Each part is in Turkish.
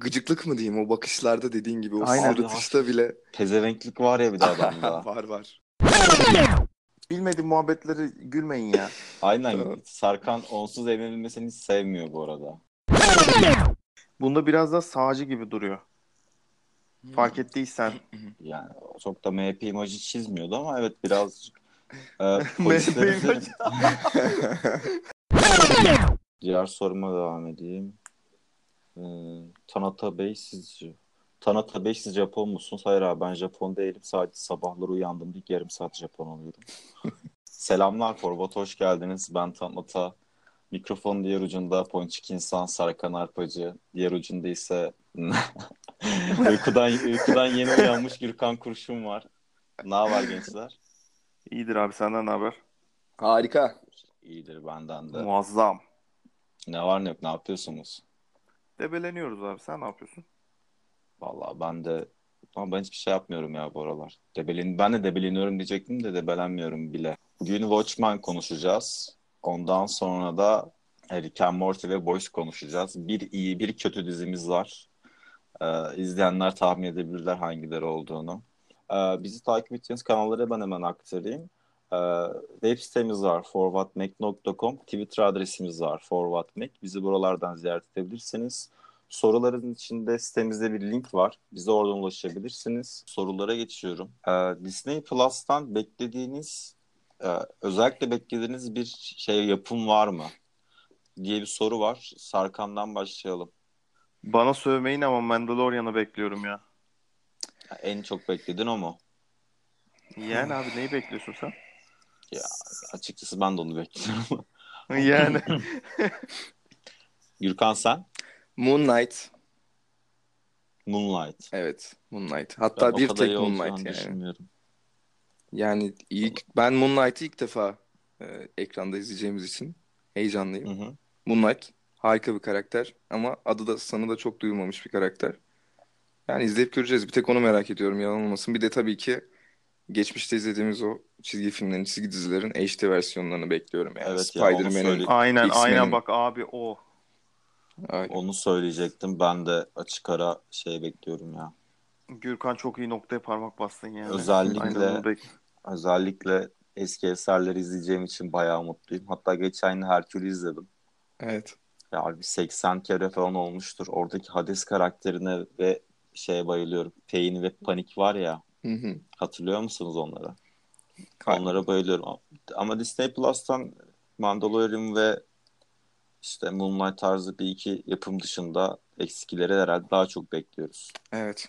Gıcıklık mı diyeyim o bakışlarda dediğin gibi o Aynen. sırıtışta bile Pezevenklik var ya bir de adamda. var var. Bilmediğim muhabbetleri gülmeyin ya. Aynen. Sarkan onsuz evlenilmesini hiç sevmiyor bu arada. Bunda biraz da sağcı gibi duruyor. Fark ettiysen. Yani çok da MHP imajı çizmiyordu ama evet birazcık e, polislerin- imajı. Diğer soruma devam edeyim. Ee, Tanata Bey sizce? Tanata Bey siz Japon musunuz? Hayır abi ben Japon değilim. Sadece sabahları uyandım ilk yarım saat Japon oluyorum. Selamlar Forbat hoş geldiniz. Ben Tanata. Mikrofonun diğer ucunda Ponçik İnsan Sarkan Arpacı. Diğer ucunda ise uykudan, uykudan yeni uyanmış Gürkan Kurşun var. Ne haber gençler? İyidir abi senden ne haber? Harika. İyidir benden de. Muazzam. Ne var ne yok ne yapıyorsunuz? Debeleniyoruz abi. Sen ne yapıyorsun? Vallahi ben de ama ben hiçbir şey yapmıyorum ya bu aralar. Debelin, ben de debeleniyorum diyecektim de debelenmiyorum bile. Bugün Watchmen konuşacağız. Ondan sonra da Rick and Morty ve Boys konuşacağız. Bir iyi bir kötü dizimiz var. Ee, izleyenler tahmin edebilirler hangileri olduğunu. Ee, bizi takip edeceğiniz kanalları ben hemen aktarayım. Ee, web sitemiz var forwardmac.com. Twitter adresimiz var forwardmac. Bizi buralardan ziyaret edebilirsiniz. Soruların içinde sitemizde bir link var. Bize oradan ulaşabilirsiniz. Sorulara geçiyorum. Ee, Disney Plus'tan beklediğiniz, e, özellikle beklediğiniz bir şey yapım var mı? diye bir soru var. Sarkan'dan başlayalım. Bana sövmeyin ama Mandalorian'ı bekliyorum ya. En çok beklediğin o mu? Yani abi neyi bekliyorsun sen? Açıkçası ben de onu bekliyorum. Yani. Gürkan sen? Moonlight. Moonlight. Evet. Moonlight. Hatta Ben bir tek Moonlight yani. düşünmüyorum. Yani ilk ben Moonlight'ı ilk defa e, ekranda izleyeceğimiz için heyecanlıyım. Hı hı. Moonlight harika bir karakter ama adı da sanı da çok duyulmamış bir karakter. Yani izleyip göreceğiz. Bir tek onu merak ediyorum yalan olmasın. Bir de tabii ki geçmişte izlediğimiz o çizgi filmlerin, çizgi dizilerin HD versiyonlarını bekliyorum yani. Evet ya, onu Spider-Man'in, söyle- aynen aynen bak abi o. Ay, Onu söyleyecektim. Ben de açık ara şey bekliyorum ya. Gürkan çok iyi noktaya parmak bastın yani. Özellikle- Aynen Özellikle eski eserleri izleyeceğim için bayağı mutluyum. Hatta geçen yıl Herkül'ü izledim. evet. Ya abi 80 kere falan olmuştur. Oradaki Hades karakterine ve şeye bayılıyorum. Pain ve Panik var ya. Hı hı. Hatırlıyor musunuz onları? Hayır. Onlara bayılıyorum. Ama Disney Plus'tan Mandalorian ve işte Moonlight tarzı bir iki yapım dışında eksikleri herhalde daha çok bekliyoruz. Evet.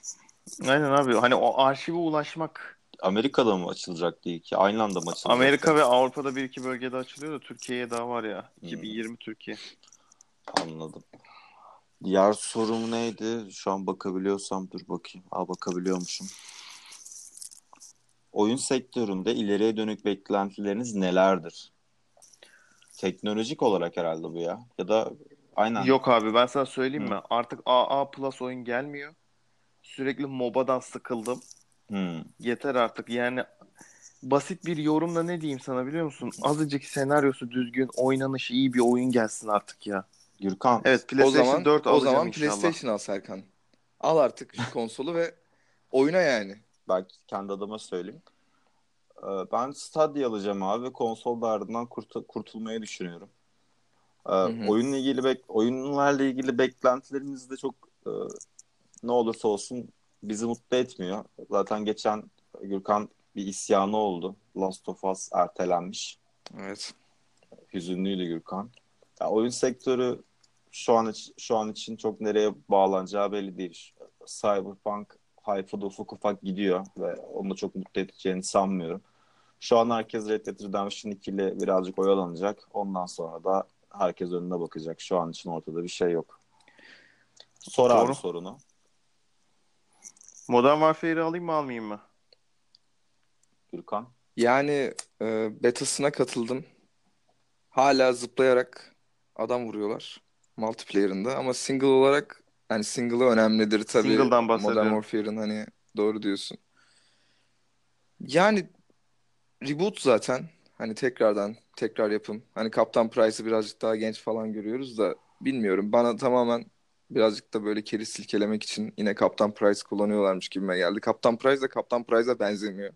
Aynen abi hani o arşive ulaşmak Amerika'da mı açılacaktı ki? Aynı anda mı açılacaktı? Amerika ve Avrupa'da bir iki bölgede açılıyor da Türkiye'ye daha var ya. Hmm. 2020 Türkiye. Anladım. Diğer sorum neydi? Şu an bakabiliyorsam dur bakayım. Aa bakabiliyormuşum. Oyun sektöründe ileriye dönük beklentileriniz nelerdir? Teknolojik olarak herhalde bu ya. Ya da aynen. Yok abi ben sana söyleyeyim Hı. mi? Artık AA Plus oyun gelmiyor. Sürekli MOBA'dan sıkıldım. Hmm. Yeter artık yani basit bir yorumla ne diyeyim sana biliyor musun? Azıcık senaryosu düzgün, oynanışı iyi bir oyun gelsin artık ya. Gürkan. Evet O PlayStation zaman 4 o alacağım zaman inşallah. PlayStation al Serkan. Al artık şu konsolu ve oyna yani. Belki kendi adıma söyleyeyim. Ee, Ben Stadia alacağım abi. Konsol dardından kurt- kurtulmayı düşünüyorum. Ee, hı. Oyunla ilgili bek oyunlarla ilgili beklentilerimiz de çok e, ne olursa olsun bizi mutlu etmiyor. Zaten geçen Gürkan bir isyanı oldu. Last of Us ertelenmiş. Evet. Hüzünlüydü Gürkan. Ya oyun sektörü şu an iç- şu an için çok nereye bağlanacağı belli değil. Cyberpunk hype'ı da ufak ufak gidiyor ve onu da çok mutlu edeceğini sanmıyorum. Şu an herkes Red Dead Redemption 2 ile birazcık oyalanacak. Ondan sonra da herkes önüne bakacak. Şu an için ortada bir şey yok. Sor abi Doğru. sorunu. Modern Warfare'i alayım mı almayayım mı? Gürkan. Yani e, betasına katıldım. Hala zıplayarak adam vuruyorlar multiplayer'ında ama single olarak yani single'ı önemlidir tabii. Single'dan Modern bahsediyorum. Warfare'ın hani doğru diyorsun. Yani reboot zaten. Hani tekrardan tekrar yapım. Hani Kaptan Price'ı birazcık daha genç falan görüyoruz da bilmiyorum. Bana tamamen birazcık da böyle keri silkelemek için yine Kaptan Price kullanıyorlarmış gibime geldi. Kaptan Price de Kaptan Price'a benzemiyor.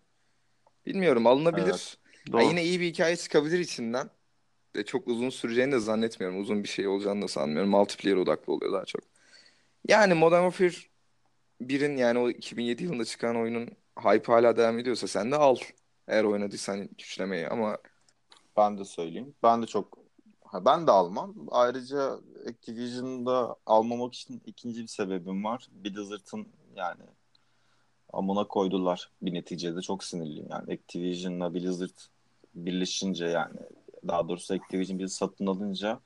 Bilmiyorum alınabilir. Evet, Ha, doğru. yine iyi bir hikaye çıkabilir içinden. De çok uzun süreceğini de zannetmiyorum. Uzun bir şey olacağını da sanmıyorum. Multiplayer odaklı oluyor daha çok. Yani Modern Warfare 1'in yani o 2007 yılında çıkan oyunun hype hala devam ediyorsa sen de al. Eğer oynadıysan güçlemeyi ama Ben de söyleyeyim. Ben de çok ha, ben de almam. Ayrıca Activision'da almamak için ikinci bir sebebim var. Blizzard'ın yani amına koydular bir neticede. Çok sinirliyim. Yani Activision'la Blizzard birleşince yani daha doğrusu Activision bir satın alınca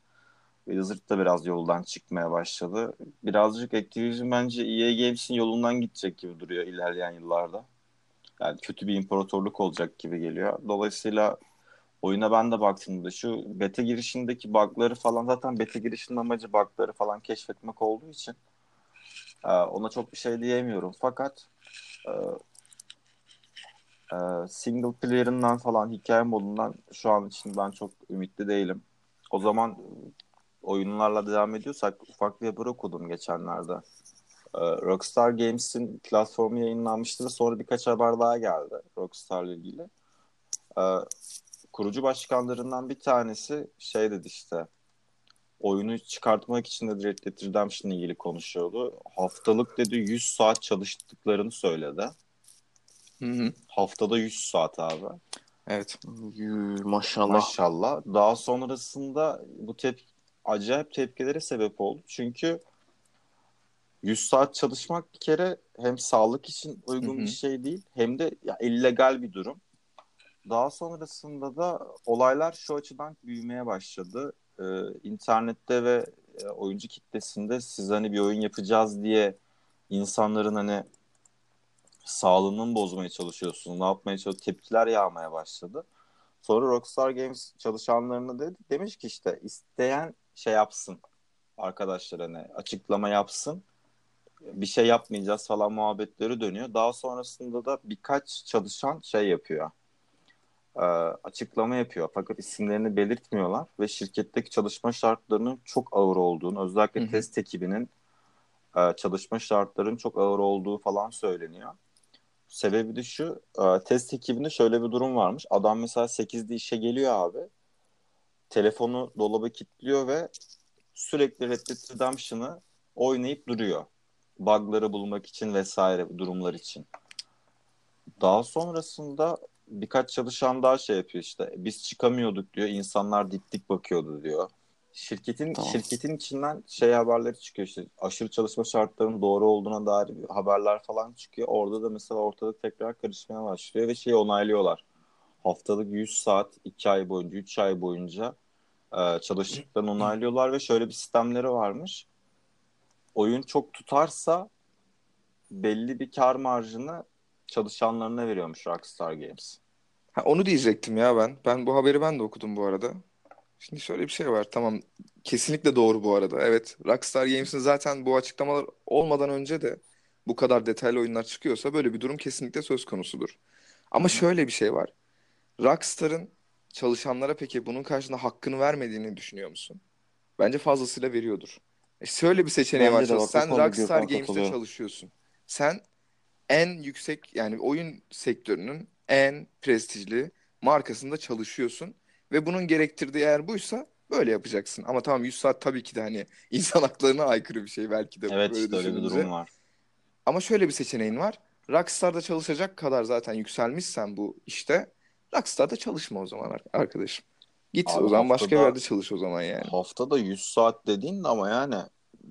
Blizzard da biraz yoldan çıkmaya başladı. Birazcık Activision bence EA Games'in yolundan gidecek gibi duruyor ilerleyen yıllarda. Yani kötü bir imparatorluk olacak gibi geliyor. Dolayısıyla oyuna ben de baktığımda şu beta girişindeki bug'ları falan zaten beta girişinin amacı bug'ları falan keşfetmek olduğu için e, ona çok bir şey diyemiyorum. Fakat e, e, single player'ından falan hikaye modundan şu an için ben çok ümitli değilim. O zaman oyunlarla devam ediyorsak ufak bir haber okudum geçenlerde. Rockstar Games'in platformu yayınlanmıştı ve sonra birkaç haber daha geldi Rockstar'la ilgili. Kurucu başkanlarından bir tanesi şey dedi işte oyunu çıkartmak için de Red Dead Redemption'la ilgili konuşuyordu. Haftalık dedi 100 saat çalıştıklarını söyledi. Hı hı. Haftada 100 saat abi. Evet. Yü, maşallah. Maşallah. Daha sonrasında bu tep acayip tepkilere sebep oldu. Çünkü 100 saat çalışmak bir kere hem sağlık için uygun Hı hı. bir şey değil hem de ya, illegal bir durum. Daha sonrasında da olaylar şu açıdan büyümeye başladı. Ee, internette ve e, oyuncu kitlesinde siz hani bir oyun yapacağız diye insanların hani sağlığını bozmaya çalışıyorsunuz, ne yapmaya çalışıyorsunuz tepkiler yağmaya başladı. Sonra Rockstar Games çalışanlarına dedi, demiş ki işte isteyen şey yapsın arkadaşlar hani açıklama yapsın bir şey yapmayacağız falan muhabbetleri dönüyor. Daha sonrasında da birkaç çalışan şey yapıyor. Ee, açıklama yapıyor. Fakat isimlerini belirtmiyorlar ve şirketteki çalışma şartlarının çok ağır olduğunu, özellikle Hı hı. test ekibinin e, çalışma şartlarının çok ağır olduğu falan söyleniyor. Sebebi de şu, e, test ekibinde şöyle bir durum varmış. Adam mesela 8'de işe geliyor abi. Telefonu dolaba kilitliyor ve sürekli Red Dead Redemption'ı oynayıp duruyor. Bug'ları bulmak için vesaire durumlar için. Daha sonrasında birkaç çalışan daha şey yapıyor işte. Biz çıkamıyorduk diyor. İnsanlar dik dik bakıyordu diyor. Şirketin Tamam. şirketin içinden şey haberleri çıkıyor işte. Aşırı çalışma şartlarının doğru olduğuna dair haberler falan çıkıyor. Orada da mesela ortalık tekrar karışmaya başlıyor ve şeyi onaylıyorlar. Haftalık 100 saat 2 ay boyunca 3 ay boyunca e, çalıştıklarını onaylıyorlar ve şöyle bir sistemleri varmış. Oyun çok tutarsa belli bir kar marjını çalışanlarına veriyormuş Rockstar Games. Ha, onu diyecektim ya ben. Ben bu haberi ben de okudum bu arada. Şimdi şöyle bir şey var. Tamam. Kesinlikle doğru bu arada. Evet. Rockstar Games'in zaten bu açıklamalar olmadan önce de bu kadar detaylı oyunlar çıkıyorsa böyle bir durum kesinlikle söz konusudur. Ama şöyle bir şey var. Rockstar'ın çalışanlara peki bunun karşılığında hakkını vermediğini düşünüyor musun? Bence fazlasıyla veriyordur. E şöyle bir seçeneği Bence var. bak, Sen Rockstar Games'te çalışıyorsun. Sen en yüksek yani oyun sektörünün en prestijli markasında çalışıyorsun ve bunun gerektirdiği eğer buysa böyle yapacaksın. Ama tamam 100 saat tabii ki de hani insan haklarına aykırı bir şey belki de Evet böyle işte öyle bir durum var. Ama şöyle bir seçeneğin var. Rockstar'da çalışacak kadar zaten yükselmişsen bu işte Rockstar'da çalışma o zaman ar- arkadaşım. Git Abi o zaman başka bir haftada- yerde çalış o zaman yani. Haftada 100 saat dediğin de ama yani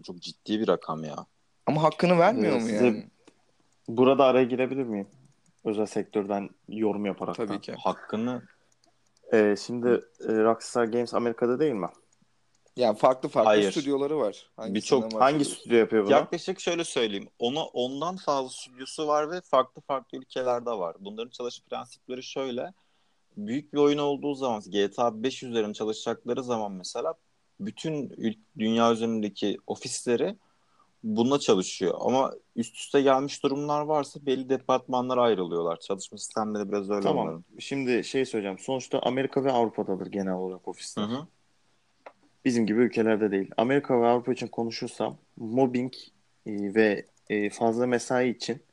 çok ciddi bir rakam ya. Ama hakkını vermiyor Ee, mu size- yani? Burada araya girebilir miyim? Özel sektörden yorum yaparak. Tabii ki. Hakkını Ee, şimdi e, Rockstar Games Amerika'da değil mi? Yani farklı farklı Hayır. stüdyoları var. Birçok- Hangi stüdyo yapıyor bunu? yaklaşık şöyle söyleyeyim. Ona ondan fazla stüdyosu var ve farklı farklı ülkelerde var. Bunların çalış prensipleri şöyle. Büyük bir oyun olduğu zaman GTA 5 üzerine çalışacakları zaman mesela bütün dünya üzerindeki ofisleri bununla çalışıyor. Ama üst üste gelmiş durumlar varsa belli departmanlara ayrılıyorlar. Çalışma sistemleri biraz öyle Tamam. onların. Şimdi şey söyleyeceğim. Sonuçta Amerika ve Avrupa'dadır genel olarak ofisler. Hı hı. Bizim gibi ülkelerde değil. Amerika ve Avrupa için konuşursam mobbing e, ve e, fazla mesai için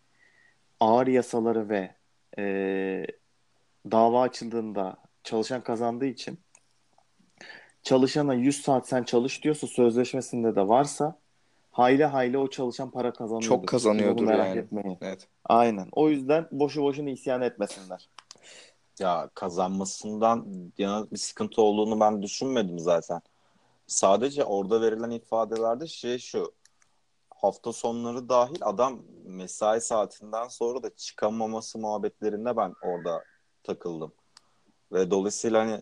ağır yasaları ve e, dava açıldığında çalışan kazandığı için çalışana 100 saat sen çalış diyorsa sözleşmesinde de varsa hayli hayli o çalışan para kazanıyordur. Çok kazanıyordur Bunu merak yani. etmeyin. Evet. Aynen. O yüzden boşu boşuna isyan etmesinler. Ya kazanmasından yana bir sıkıntı olduğunu ben düşünmedim zaten. Sadece orada verilen ifadelerde şey şu. Hafta sonları dahil adam mesai saatinden sonra da çıkamaması muhabbetlerinde ben orada takıldım. Ve dolayısıyla hani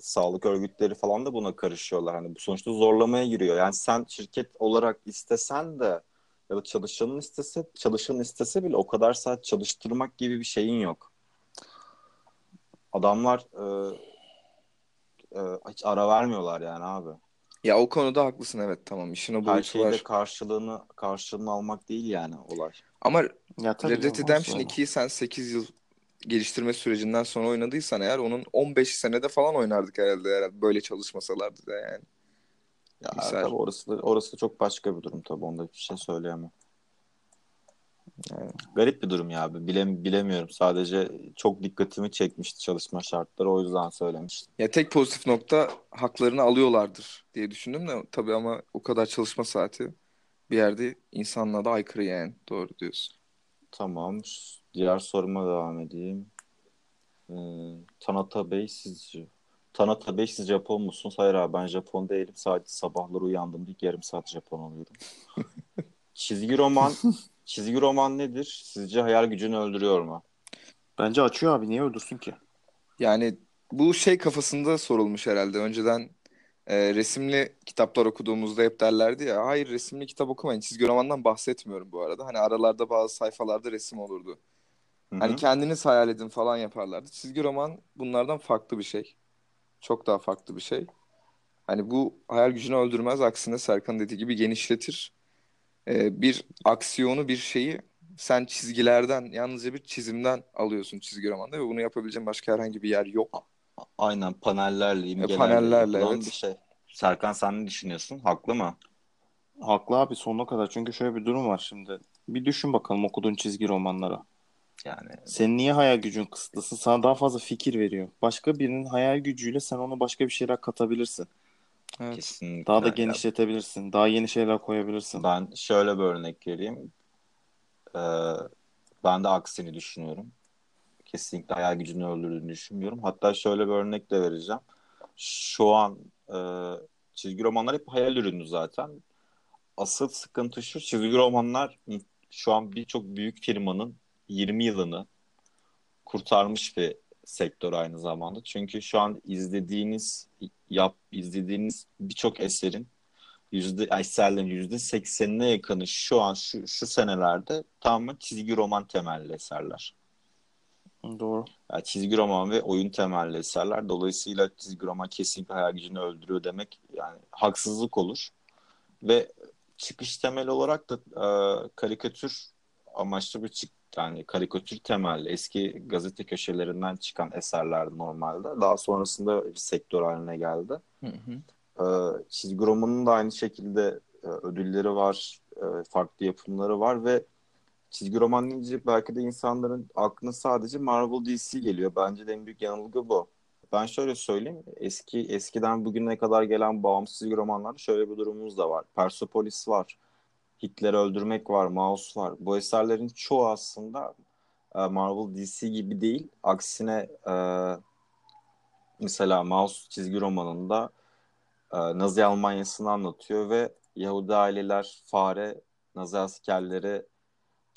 sağlık örgütleri falan da buna karışıyorlar. Hani bu sonuçta zorlamaya giriyor. Yani sen şirket olarak istesen de ya da çalışanın istese çalışanın istese bile o kadar saat çalıştırmak gibi bir şeyin yok. Adamlar e, e, hiç ara vermiyorlar yani abi. Ya o konuda haklısın evet tamam işin o Her boyutu şeyde var. karşılığını karşılığını almak değil yani olay. Ama Ya Red Dead Redemption olsun. 2'yi sen 8 yıl geliştirme sürecinden sonra oynadıysan eğer onun 15 senede falan oynardık herhalde, herhalde böyle çalışmasalardı da yani. Ya Misal. tabii orası da, orası da çok başka bir durum tabii. Onda bir şey söyleyemem. Yani. Garip bir durum ya abi. Bile, bilemiyorum. Sadece çok dikkatimi çekmişti çalışma şartları. O yüzden söylemiştim. Ya tek pozitif nokta haklarını alıyorlardır diye düşündüm de tabii ama o kadar çalışma saati bir yerde insanlığa da aykırı yani. Doğru diyorsun. Tamam. Diğer soruma devam edeyim. Ee, Tanata Bey sizce Tanata Bey siz Japon musunuz? Hayır abi ben Japon değilim. Sadece sabahları uyandığımda ilk yarım saat Japon oluyorum. çizgi roman çizgi roman nedir? Sizce hayal gücünü öldürüyor mu? Bence açıyor abi. Niye öldürsün ki? Yani bu şey kafasında sorulmuş herhalde. Önceden e, resimli kitaplar okuduğumuzda hep derlerdi ya. Hayır resimli kitap okumayın. Çizgi romandan bahsetmiyorum bu arada. Hani aralarda bazı sayfalarda resim olurdu. Hı Hani kendiniz hayal edin falan yaparlardı. Çizgi roman bunlardan farklı bir şey. Çok daha farklı bir şey. Hani bu hayal gücünü öldürmez. Aksine Serkan dediği gibi genişletir. Ee, bir aksiyonu, bir şeyi sen çizgilerden, yalnızca bir çizimden alıyorsun çizgi romanda ve bunu yapabileceğin başka herhangi bir yer yok. Aynen panellerle, imgelerle panellerle, yapılan evet. bir şey. Serkan sen ne düşünüyorsun? Haklı mı? Haklı abi sonuna kadar. Çünkü şöyle bir durum var şimdi. Bir düşün bakalım okuduğun çizgi romanlara. Yani Senin niye hayal gücün kısıtlısın? Sana daha fazla fikir veriyor. Başka birinin hayal gücüyle sen ona başka bir şeyler katabilirsin. Evet. kesinlikle. Daha da Ya genişletebilirsin. Daha yeni şeyler koyabilirsin. Ben şöyle bir örnek vereyim. Ee, ben de aksini düşünüyorum. Kesinlikle hayal gücünü öldürdüğünü düşünmüyorum. Hatta şöyle bir örnek de vereceğim. Şu an e, çizgi romanlar hep hayal ürünü zaten. Asıl sıkıntı şu, çizgi romanlar şu an birçok büyük firmanın 20 yılını kurtarmış bir sektör aynı zamanda. Çünkü şu an izlediğiniz yap izlediğiniz birçok eserin yüzde eserlerin yüzde seksenine yakını şu an şu, şu senelerde tamamen çizgi roman temelli eserler. Doğru. Yani çizgi roman ve oyun temelli eserler. Dolayısıyla çizgi roman kesinlikle hayal gücünü öldürüyor demek yani haksızlık olur. Ve çıkış temeli olarak da e, karikatür amaçlı bir çık yani karikatür temelli eski gazete köşelerinden çıkan eserler normalde. Daha sonrasında bir sektör haline geldi. Hı hı. Ee, çizgi romanın da aynı şekilde e, ödülleri var, e, farklı yapımları var ve çizgi roman deyince belki de insanların aklına sadece Marvel DC geliyor. Bence de en büyük yanılgı bu. Ben şöyle söyleyeyim, eski eskiden bugüne kadar gelen bağımsız çizgi romanlarda şöyle bir durumumuz da var. Persepolis var, Hitler'i öldürmek var, Mouse var. Bu eserlerin çoğu aslında e, Marvel DC gibi değil. Aksine e, mesela Mouse çizgi romanında e, Nazi Almanyası'nı anlatıyor ve Yahudi aileler fare, Nazi askerleri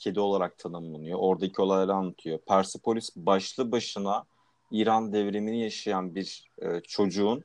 kedi olarak tanımlanıyor. Oradaki olayları anlatıyor. Persepolis başlı başına İran devrimini yaşayan bir e, çocuğun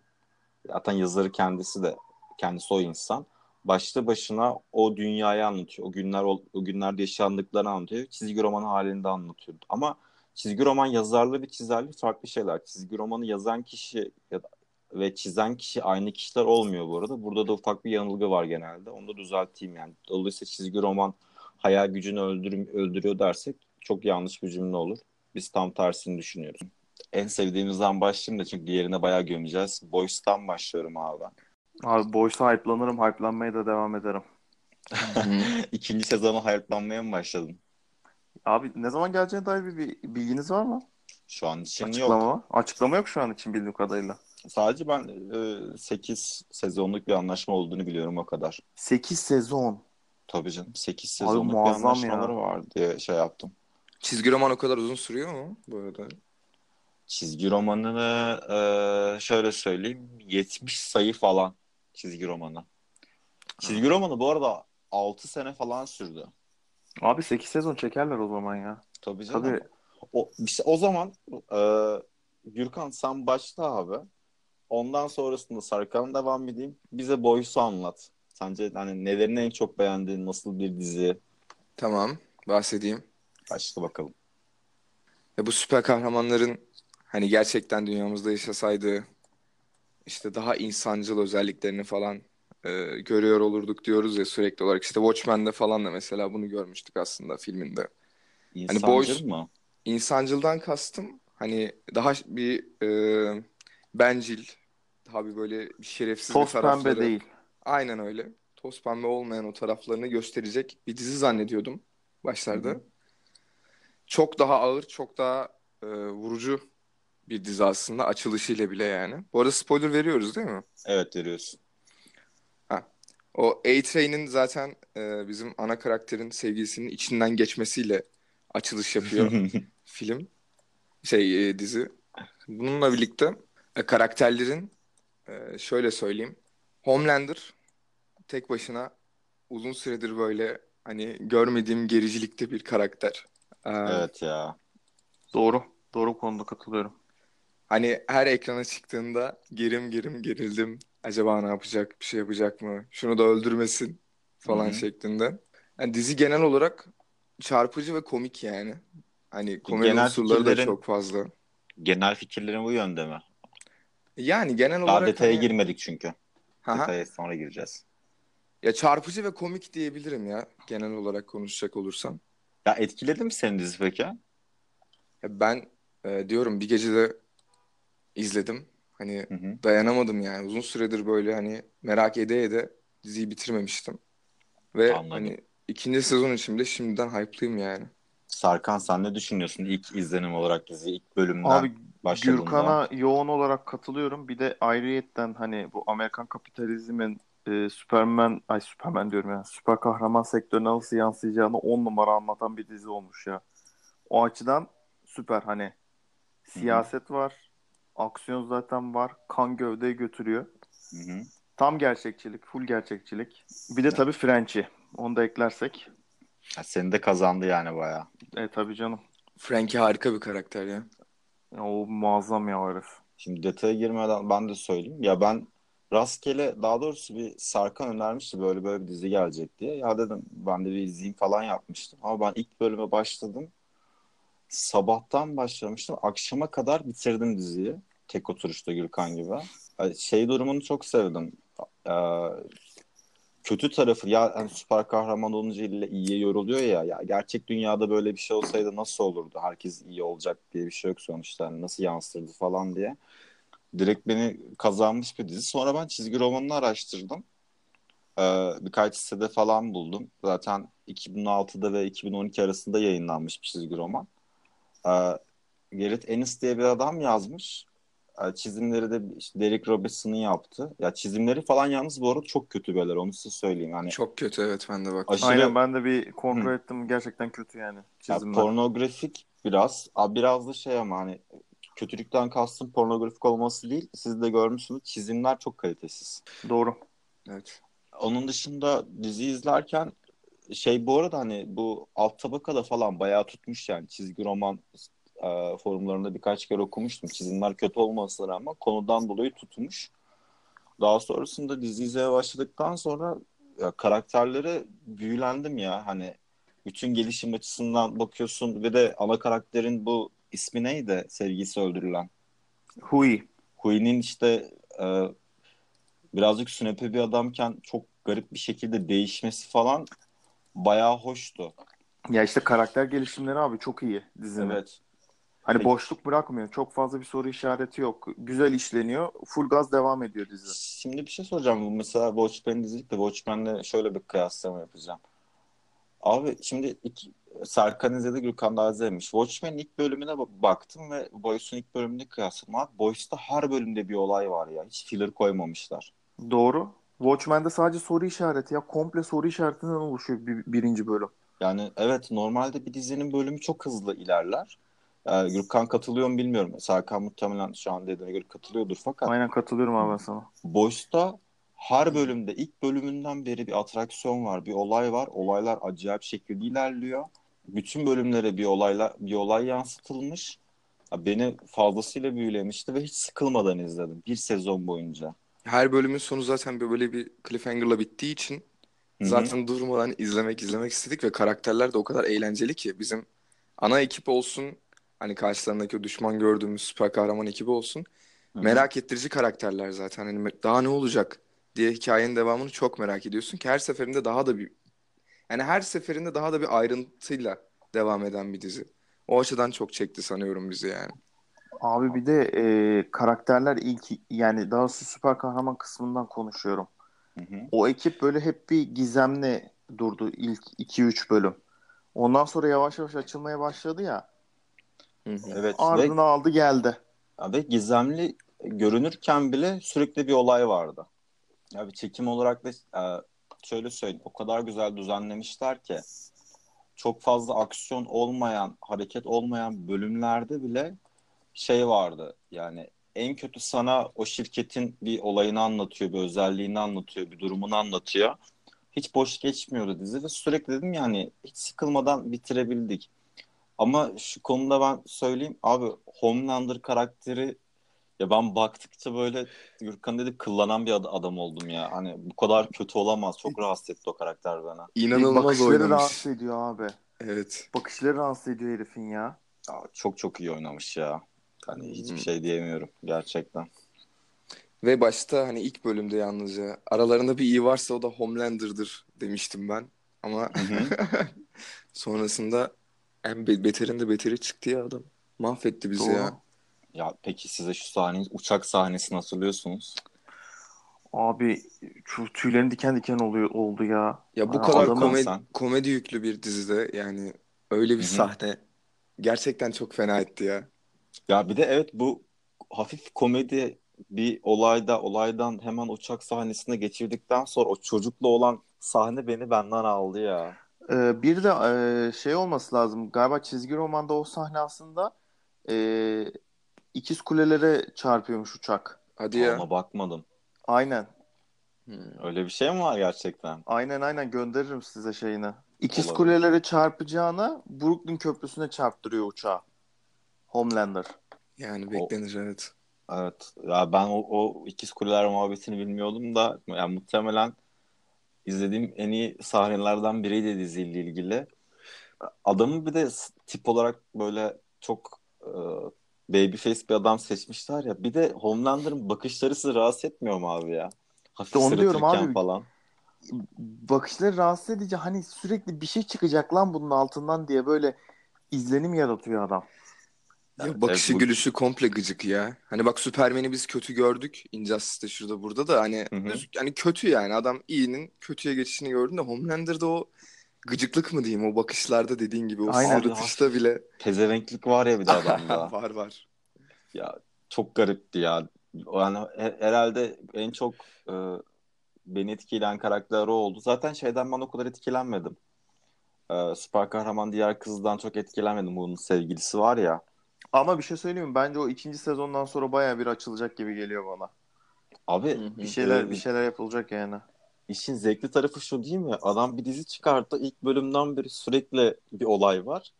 zaten yazarı kendisi de kendisi o insan başlı başına o dünyayı anlatıyor. O günler o, günlerde yaşandıklarını anlatıyor. Çizgi roman halinde anlatıyor. Ama çizgi roman yazarlığı ve çizerliği farklı şeyler. Çizgi romanı yazan kişi ya da ve çizen kişi aynı kişiler olmuyor bu arada. Burada da ufak bir yanılgı var genelde. Onu da düzelteyim yani. Dolayısıyla çizgi roman hayal gücünü öldür öldürüyor dersek çok yanlış bir cümle olur. Biz tam tersini düşünüyoruz. En sevdiğimizden başlayayım da çünkü diğerine bayağı gömeceğiz. Boys'tan başlıyorum abi ben. Abi Boys'a hype'lanırım. Hype'lanmaya da devam ederim. İkinci sezonu hayatlanmaya mı başladın? Abi ne zaman geleceğine dair bir, bir bilginiz var mı? Şu an için Açıklama yok. var. Açıklama yok şu an için bildiğim kadarıyla. Sadece ben e, 8 sezonluk bir anlaşma olduğunu biliyorum o kadar. 8 sezon. Tabii canım 8 Abi sezonluk bir anlaşmaları ya. var diye şey yaptım. Çizgi roman o kadar uzun sürüyor mu bu arada? Çizgi romanını e, şöyle söyleyeyim 70 sayı falan çizgi romanı. Çizgi romanı bu arada 6 sene falan sürdü. Abi 8 sezon çekerler o zaman ya. Tabii canım. Tabii. O, işte o zaman e, Gürkan sen başla abi. Ondan sonrasında Sarkan devam edeyim. Bize Boys'u anlat. Sence hani nelerini en çok beğendiğin, nasıl bir dizi? Tamam, bahsedeyim. Başla bakalım. Ya bu süper kahramanların hani gerçekten dünyamızda yaşasaydı işte daha insancıl özelliklerini falan e, görüyor olurduk diyoruz ya sürekli olarak. İşte Watchmen'de falan da mesela bunu görmüştük aslında filminde. İnsancıl Boys- mı? İnsancıldan kastım hani daha bir e, bencil, daha bir böyle bir şerefsiz bir Toz pembe tarafları. değil. Aynen öyle. Toz pembe olmayan o taraflarını gösterecek bir dizi zannediyordum başlarda. Hı hı. Çok daha ağır, çok daha e, vurucu bir dizi aslında açılışıyla bile yani. Bu arada spoiler veriyoruz değil mi? Evet veriyorsun. O A-Train'in zaten e, bizim ana karakterin sevgilisinin içinden geçmesiyle açılış yapıyor film. Şey e, dizi. Bununla birlikte e, karakterlerin e, şöyle söyleyeyim. Homelander tek başına uzun süredir böyle hani görmediğim gericilikte bir karakter. E, Evet ya. Doğru. Doğru konuda katılıyorum. Hani her ekrana çıktığında gerim gerim gerildim. Acaba ne yapacak? Bir şey yapacak mı? Şunu da öldürmesin falan Hı hı. şeklinde. Yani dizi genel olarak çarpıcı ve komik yani. Hani komedi Genel unsurları da çok fazla. Genel fikirlerin bu yönde mi? Yani genel Daha olarak detaya hani- girmedik çünkü. Haha. Detaya sonra gireceğiz. Ya çarpıcı ve komik diyebilirim ya genel olarak konuşacak olursam. Ya etkiledi mi senin dizi peki? Ya ben e, diyorum bir gecede izledim. Hani Hı hı. dayanamadım yani. Uzun süredir böyle hani merak ede ede diziyi bitirmemiştim. Ve Anladım. hani ikinci sezon için bile şimdiden hype'lıyım yani. Sarkan sen ne düşünüyorsun ilk izlenim olarak dizi ilk bölümden Abi başladığında? Gürkan'a yoğun olarak katılıyorum. Bir de ayrıyetten hani bu Amerikan kapitalizmin e, Superman, ay Superman diyorum ya, süper kahraman sektörüne nasıl yansıyacağını on numara anlatan bir dizi olmuş ya. O açıdan süper hani. Siyaset var, aksiyon zaten var, kan gövdeye götürüyor. Hı hı. Tam gerçekçilik, full gerçekçilik. Bir de tabii French'i. Onu da eklersek. Ya seni de kazandı yani bayağı. E tabii canım. Frankie harika bir karakter ya. Ya, o muazzam ya herif. Şimdi detaya girmeden ben de söyleyeyim. Ya ben rastgele daha doğrusu bir Sarkan önermişti böyle böyle bir dizi gelecek diye. Ya dedim ben de bir izleyeyim falan yapmıştım. Ama ben ilk bölüme başladım. Sabahtan başlamıştım. Akşama kadar bitirdim diziyi. Tek oturuşta Gürkan gibi. Şey durumunu çok sevdim. Ee, kötü tarafı ya hani süper kahraman olunca illa iyiye yoruluyor ya. Ya gerçek dünyada böyle bir şey olsaydı nasıl olurdu? Herkes iyi olacak diye bir şey yok sonuçta. Hani nasıl yansırdı falan diye. Direkt beni kazanmış bir dizi. Sonra ben çizgi romanını araştırdım. Ee, birkaç sitede falan buldum. Zaten 2006'da ve 2012 arasında yayınlanmış bir çizgi roman. Ee, Gareth Ennis diye bir adam yazmış. Ee, çizimleri de işte Derek Robertson'ın yaptı. Ya çizimleri falan yalnız bu arada çok kötü beyler onu size söyleyeyim. Yani Çok kötü evet ben de bak. Aşırı- Aynen ben de bir kontrol ettim. Gerçekten kötü yani. ya Çizimler. pornografik biraz. Aa, Biraz da şey ama hani kötülükten kastım pornografik olması değil. Siz de görmüşsünüz. Çizimler çok kalitesiz. Doğru. Evet. Onun dışında dizi izlerken şey bu arada hani bu alt tabakada falan bayağı tutmuş yani çizgi roman e, forumlarında birkaç kere okumuştum. Çizimler kötü olmasına rağmen konudan dolayı tutmuş. Daha sonrasında dizi izlemeye başladıktan sonra ya, karakterlere büyülendim ya hani bütün gelişim açısından bakıyorsun ve de ana karakterin bu ismi neydi sevgisi öldürülen? Hui. Hui'nin işte e, birazcık sünepe bir adamken çok garip bir şekilde değişmesi falan bayağı hoştu. Ya işte karakter gelişimleri abi çok iyi dizinin. Evet. Hani Peki. boşluk bırakmıyor. Çok fazla bir soru işareti yok. Güzel işleniyor. Full gaz devam ediyor dizi. Şimdi bir şey soracağım. Bu Mesela Watchmen'i izledik de Watchmen'le şöyle bir kıyaslama yapacağım. Abi şimdi iki, Serkan izledi, Gürkan da izlemiş. Watchmen'in ilk bölümüne ba- baktım ve Boys'un ilk bölümünü kıyasladım. Abi Boys'ta her bölümde bir olay var ya. Hiç filler koymamışlar. Doğru. Watchmen'de sadece soru işareti ya. Komple soru işaretinden oluşuyor bir, birinci bölüm. Yani evet normalde bir dizinin bölümü çok hızlı ilerler. Ee, Gürkan katılıyor mu bilmiyorum. Serkan muhtemelen şu an dediğine göre katılıyordur fakat Aynen katılıyorum abi ben sana. Boys'ta her bölümde ilk bölümünden beri bir atraksiyon var, bir olay var. Olaylar acayip şekilde ilerliyor. Bütün bölümlere bir olayla bir olay yansıtılmış. Ya Beni fazlasıyla büyülemişti ve hiç sıkılmadan izledim bir sezon boyunca. Her bölümün sonu zaten bir- böyle bir cliffhanger'la bittiği için Hı hı. zaten durmadan izlemek izlemek istedik ve karakterler de o kadar eğlenceli ki bizim ana ekip olsun hani karşılarındaki o düşman gördüğümüz süper kahraman ekibi olsun Hı hı. merak ettirici karakterler zaten hani daha ne olacak diye hikayenin devamını çok merak ediyorsun ki her seferinde daha da bir yani her seferinde daha da bir ayrıntıyla devam eden bir dizi. O açıdan çok çekti sanıyorum bizi yani. Abi bir de e, karakterler ilk yani daha süper kahraman kısmından konuşuyorum. Hı hı. O ekip böyle hep bir gizemli durdu ilk 2-3 bölüm. Ondan sonra yavaş yavaş açılmaya başladı ya. Hı hı. Evet ve, Ardına aldı geldi. ve gizemli görünürken bile sürekli bir olay vardı. Ya bir çekim olarak da e, şöyle söyleyeyim o kadar güzel düzenlemişler ki çok fazla aksiyon olmayan, hareket olmayan bölümlerde bile şey vardı. Yani en kötü sana o şirketin bir olayını anlatıyor, bir özelliğini anlatıyor, bir durumunu anlatıyor. Hiç boş geçmiyordu dizi ve sürekli dedim yani hiç sıkılmadan bitirebildik. Ama şu konuda ben söyleyeyim abi Homelander karakteri ya ben baktıkça böyle Gürkan dedi kıllanan bir ad- adam oldum ya. Hani bu kadar kötü olamaz. Çok rahatsız etti o karakter bana. İnanılmaz Bakışları oynamış. rahatsız ediyor abi. Evet. Bakışları rahatsız ediyor herifin ya. Ya çok çok iyi oynamış ya. Hani hiçbir Hmm. şey diyemiyorum gerçekten. Ve başta hani ilk bölümde yalnızca aralarında bir iyi varsa o da Homelander'dır demiştim ben. Ama sonrasında en be- beterinde beteri çıktı ya adam. Mahvetti bizi Doğru. ya. Ya peki size şu sahne, uçak sahnesini hatırlıyorsunuz. Abi şu tüylerin diken diken oluyor oldu ya. Ya bu Ha, kadar komedi, sen- komedi yüklü bir dizide yani öyle bir Hı hı. sahne gerçekten çok fena etti ya. Ya bir de evet bu hafif komedi bir olayda olaydan hemen uçak sahnesine geçirdikten sonra o çocukla olan sahne beni benden aldı ya. Ee, bir de e, şey olması lazım. Galiba çizgi romanda o sahne aslında e, ikiz kulelere çarpıyormuş uçak. Hadi ya. Ona bakmadım. Aynen. Hmm. Öyle bir şey mi var gerçekten? Aynen aynen gönderirim size şeyini. İkiz Olabilir. kulelere çarpacağına Brooklyn Köprüsü'ne çarptırıyor uçağı. Homelander. Yani beklenir evet. Evet. Ya ben o, o ikiz kuleler muhabbetini bilmiyordum da yani muhtemelen izlediğim en iyi sahnelerden biriydi diziyle ilgili. Adamı bir de tip olarak böyle çok e, babyface bir adam seçmişler ya. Bir de Homelander'ın bakışları sizi rahatsız etmiyor mu abi ya? Hafif İşte onu diyorum sırıtırken abi. falan. Bakışları rahatsız edici. Hani sürekli bir şey çıkacak lan bunun altından diye böyle izlenim yaratıyor adam. Ya Evet, bakışı bu- gülüşü komple gıcık ya. Hani bak Süpermen'i biz kötü gördük. Injustice'de şurada burada da hani Hı hı. düz- yani kötü yani adam iyinin kötüye geçişini gördün de Homelander'da o gıcıklık mı diyeyim o bakışlarda dediğin gibi o Aynen. sırıtışta bile Pezevenklik var ya bir de adamda. var var. Ya çok garipti ya. Yani he- herhalde en çok e, beni etkileyen karakter o oldu. Zaten şeyden ben o kadar etkilenmedim. E, süper kahraman diğer kızdan çok etkilenmedim. Bunun sevgilisi var ya. Ama bir şey söyleyeyim mi? Bence o ikinci sezondan sonra bayağı bir açılacak gibi geliyor bana. Abi. Bir şeyler e, bir şeyler yapılacak yani. İşin zevkli tarafı şu değil mi? Adam bir dizi çıkarttı. İlk bölümden beri sürekli bir olay var.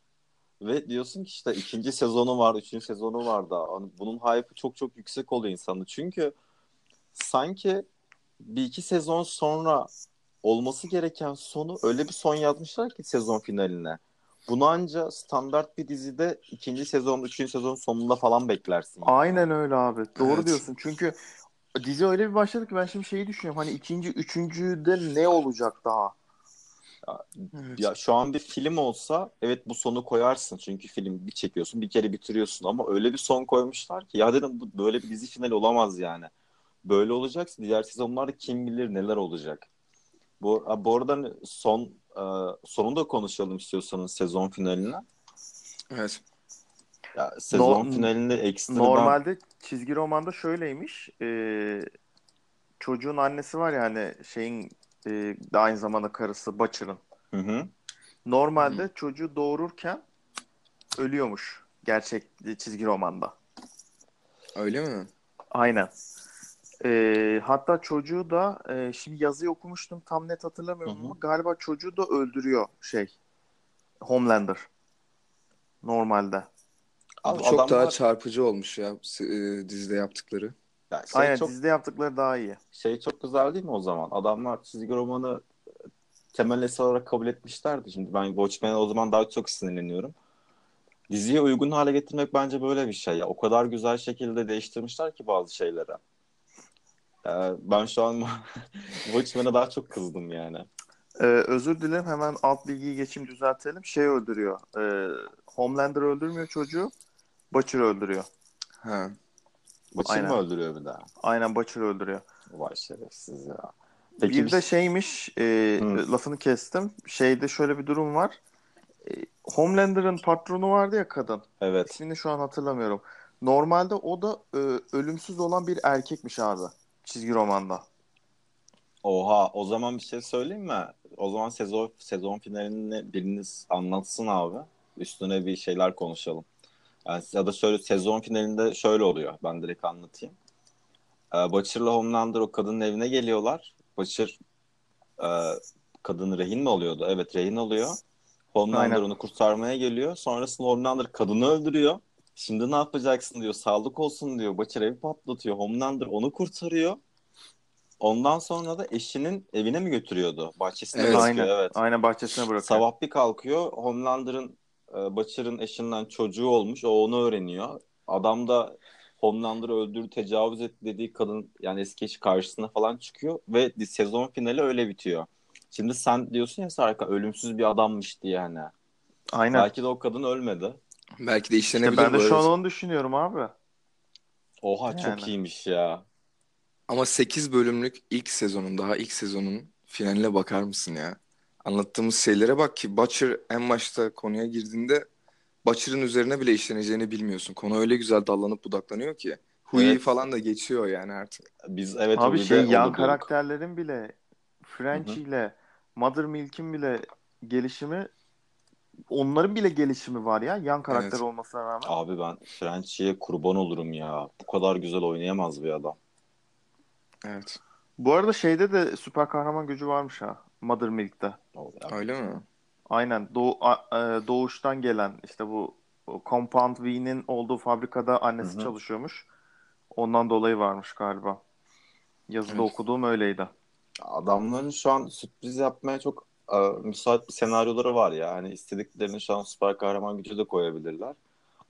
Ve diyorsun ki işte ikinci sezonu var, üçüncü sezonu var da. Hani bunun hype'ı çok çok yüksek oluyor insanın. Çünkü sanki bir iki sezon sonra olması gereken sonu öyle bir son yazmışlar ki sezon finaline. Bunu anca standart bir dizide ikinci sezon, üçüncü sezon sonunda falan beklersin. Aynen öyle abi. Doğru Evet. diyorsun. Çünkü dizi öyle bir başladı ki ben şimdi şeyi düşünüyorum. Hani ikinci, üçüncüde ne olacak daha? Evet. Ya şu an bir film olsa evet bu sonu koyarsın. Çünkü film bir çekiyorsun bir kere bitiriyorsun ama öyle bir son koymuşlar ki ya dedim bu böyle bir dizi finali olamaz yani. Böyle olacaksa diğer sezonlarda kim bilir neler olacak. Bu, bu arada son e, sonunu da konuşalım istiyorsanız sezon finaline. Evet. Ya, sezon No- finalinde ekstradan Normalde çizgi romanda şöyleymiş. Ee, çocuğun annesi var ya hani şeyin e, de aynı zamanda karısı Butcher'ın. Hı hı. Normalde çocuğu doğururken ölüyormuş gerçek çizgi romanda. Öyle mi? Aynen. Ee, hatta çocuğu da e, şimdi yazıyı okumuştum tam net hatırlamıyorum Hı hı. ama galiba çocuğu da öldürüyor şey Homelander. Normalde. Abi Bu çok adamlar- daha çarpıcı olmuş ya e, dizide yaptıkları. ya şey Aynen çok dizide yaptıkları daha iyi. şey çok güzel değil mi o zaman? Adamlar çizgi romanı temel eser olarak kabul etmişlerdi. Şimdi ben Watchmen'e o zaman daha çok sinirleniyorum. Diziye uygun hale getirmek bence böyle bir şey. Ya. O kadar güzel şekilde değiştirmişler ki bazı şeyleri. Ee, ben şu an Watchmen'e daha çok kızdım yani. Ee, özür dilerim hemen alt bilgiyi geçeyim düzeltelim. Şey öldürüyor. Ee, Homelander öldürmüyor çocuğu. Butcher öldürüyor. Ha. Butcher mı öldürüyor bir daha? Aynen Butcher öldürüyor. Vay şerefsiz ya. bir de bir- şeymiş e, lafını kestim. Şeyde şöyle bir durum var. E, Homelander'ın patronu vardı ya kadın. Evet. İsmini şu an hatırlamıyorum. Normalde o da e, ölümsüz olan bir erkekmiş abi. Çizgi romanda. Oha o zaman bir şey söyleyeyim mi? O zaman sezon sezon finalini biriniz anlatsın abi. Üstüne bir şeyler konuşalım. Yani ya da şöyle sezon finalinde şöyle oluyor. Ben direkt anlatayım. Ee, Butcher'la Homelander o kadının evine geliyorlar. Butcher e, kadını rehin mi oluyordu? Evet rehin oluyor. Homelander Aynen. onu kurtarmaya geliyor. Sonrasında Homelander kadını öldürüyor. Şimdi ne yapacaksın diyor. Sağlık olsun diyor. Butcher evi patlatıyor. Homelander onu kurtarıyor. Ondan sonra da eşinin evine mi götürüyordu? Bahçesine Evet. bırakıyor. Aynen. Evet. Aynen bahçesine bırakıyor. Sabah bir kalkıyor. Homelander'ın e, Butcher'ın eşinden çocuğu olmuş. O onu öğreniyor. Adam da Homelander'ı öldürdü, tecavüz etti dediği kadın yani eski eşi karşısına falan çıkıyor ve sezon finali öyle bitiyor. Şimdi sen diyorsun ya Sarka ölümsüz bir adammış diye hani. Aynen. Belki de o kadın ölmedi. Belki de İşte işlenebilir ben de şu an onu düşünüyorum abi. Oha Yani. çok iyiymiş ya. Ama 8 bölümlük ilk sezonun daha ilk sezonun finaline bakar mısın ya? Anlattığımız şeylere bak ki Butcher en başta konuya girdiğinde Butcher'ın üzerine bile işleneceğini bilmiyorsun. Konu öyle güzel dallanıp budaklanıyor ki. Huey Evet. falan da geçiyor yani artık. Biz evet Abi şey yan karakterlerin bile French ile Mother Milk'in bile gelişimi onların bile gelişimi var ya yan karakter Evet. olmasına rağmen. Abi ben Frenchie'ye kurban olurum ya. Bu kadar güzel oynayamaz bir adam. Evet. Bu arada şeyde de süper kahraman gücü varmış ha. Mother Milk'te. O ya. Öyle mi? Aynen doğu, a- e, doğuştan gelen işte bu Compound V'nin olduğu fabrikada annesi Hı hı. çalışıyormuş. Ondan dolayı varmış galiba. Yazıda Evet. okuduğum öyleydi. Adamların şu an sürpriz yapmaya çok e, müsait bir senaryoları var ya. Hani istediklerini şu an süper kahraman gücü de koyabilirler.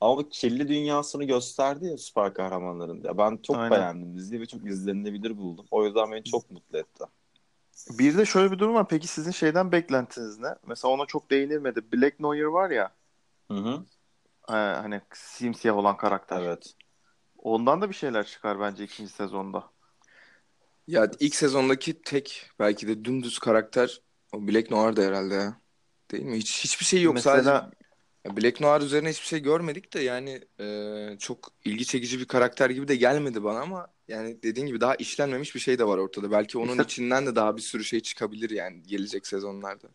Ama bu kirli dünyasını gösterdi ya süper kahramanların. Ya ben çok Aynen. beğendim diziyi ve çok izlenilebilir buldum. O yüzden beni çok mutlu etti. Bir de şöyle bir durum var. Peki sizin şeyden beklentiniz ne? Mesela ona çok değinilmedi. Black Noir var ya. Hı hı. e, hani simsiyah olan karakter. Evet. Ondan da bir şeyler çıkar bence ikinci sezonda. Ya ilk sezondaki tek belki de dümdüz karakter o Black Noir'dı herhalde ya. Değil mi? Hiç, hiçbir şey yok Mesela sadece. Ya Black Noir üzerine hiçbir şey görmedik de yani e, çok ilgi çekici bir karakter gibi de gelmedi bana ama yani dediğin gibi daha işlenmemiş bir şey de var ortada. Belki onun İşte- içinden de daha bir sürü şey çıkabilir yani gelecek sezonlarda.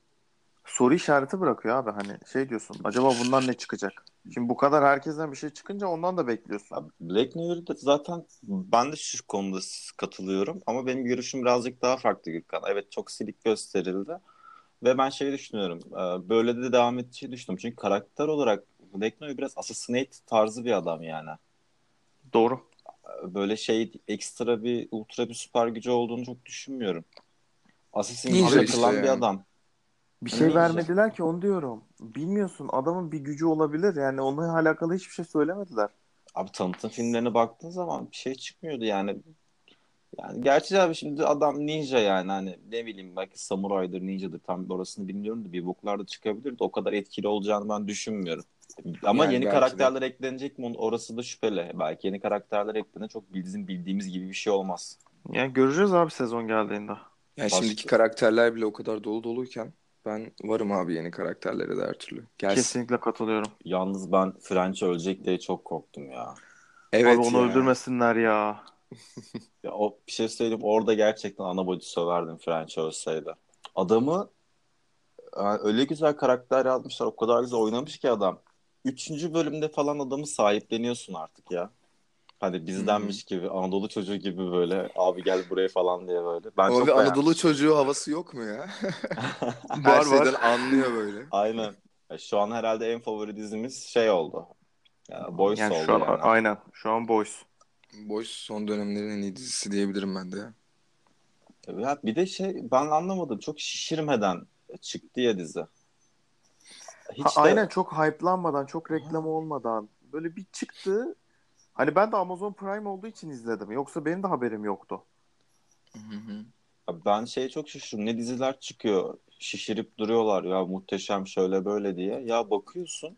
soru işareti bırakıyor abi. Hani şey diyorsun. Acaba bundan ne çıkacak? Şimdi bu kadar herkesten bir şey çıkınca ondan da bekliyorsun. Abi Black Mirror'da zaten ben de şu konuda katılıyorum ama benim görüşüm birazcık daha farklı Gürkan. Evet çok silik gösterildi ve ben şey düşünüyorum e, böyle de devam edeceği düşünüyorum. Çünkü karakter olarak Black biraz Assassinate tarzı bir adam yani. Doğru. Böyle şey ekstra bir ultra bir süper gücü olduğunu çok düşünmüyorum. Assassin gibi işte takılan bir yani. adam. Bir şey Ninja. vermediler ki onu diyorum. Bilmiyorsun adamın bir gücü olabilir. Yani onunla alakalı hiçbir şey söylemediler. Abi tanıtım filmlerine baktığın zaman bir şey çıkmıyordu yani. Yani gerçi abi şimdi adam ninja yani hani ne bileyim belki samuraydır ninjadır tam orasını bilmiyorum da bir boklar da çıkabilir de o kadar etkili olacağını ben düşünmüyorum. Ama Yani yeni belki de. karakterler eklenecek mi orası da şüpheli. Belki yeni karakterler eklenir çok bizim bildiğimiz gibi bir şey olmaz. Yani göreceğiz abi sezon geldiğinde. Yani Başka- şimdiki karakterler bile o kadar dolu doluyken ben varım abi yeni karakterlere de her türlü. Gelsin. Kesinlikle katılıyorum. Yalnız ben French ölecek diye çok korktum ya. Evet abi onu ya. öldürmesinler ya. Ya o bir şey söyleyeyim orada gerçekten ana bacı söverdim French ölseydi. Adamı yani öyle güzel karakter yazmışlar. O kadar güzel oynamış ki adam. Üçüncü bölümde falan adamı sahipleniyorsun artık ya. Hani bizdenmiş gibi Anadolu çocuğu gibi böyle abi gel buraya falan diye böyle. Ben Ama çok bir Anadolu çocuğu havası yok mu ya? her Var, var. şeyden anlıyor böyle. Aynen. Ya şu an herhalde en favori dizimiz şey oldu. Ya, Boys Yani oldu şu an yani. aynen. Şu an Boys. Boys son dönemlerin en iyi dizisi diyebilirim ben de ya. Ya bir de şey ben anlamadım. Çok şişirmeden çıktı ya dizi. Hiç Ha, de- Aynen çok hype'lanmadan, çok reklam olmadan böyle bir çıktı. Hani ben de Amazon Prime olduğu için izledim. Yoksa benim de haberim yoktu. Abi Ben şeye çok şaşırdım. Ne diziler çıkıyor. Şişirip duruyorlar ya muhteşem şöyle böyle diye. Ya bakıyorsun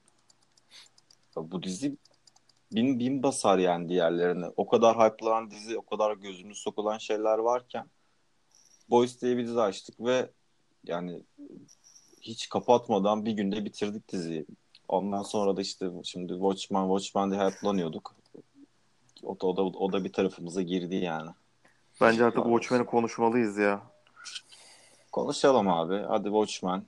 ya bu dizi bin bin basar yani diğerlerine. O kadar hype'lanan dizi, o kadar gözünü sokulan şeyler varken Boys diye bir dizi açtık ve yani hiç kapatmadan bir günde bitirdik diziyi. Ondan sonra da işte şimdi Watchmen, Watchmen diye hype'lanıyorduk. O da, o da, o da bir tarafımıza girdi yani. Bence artık Watchmen'i konuşmalıyız ya. Konuşalım abi. Hadi Watchmen.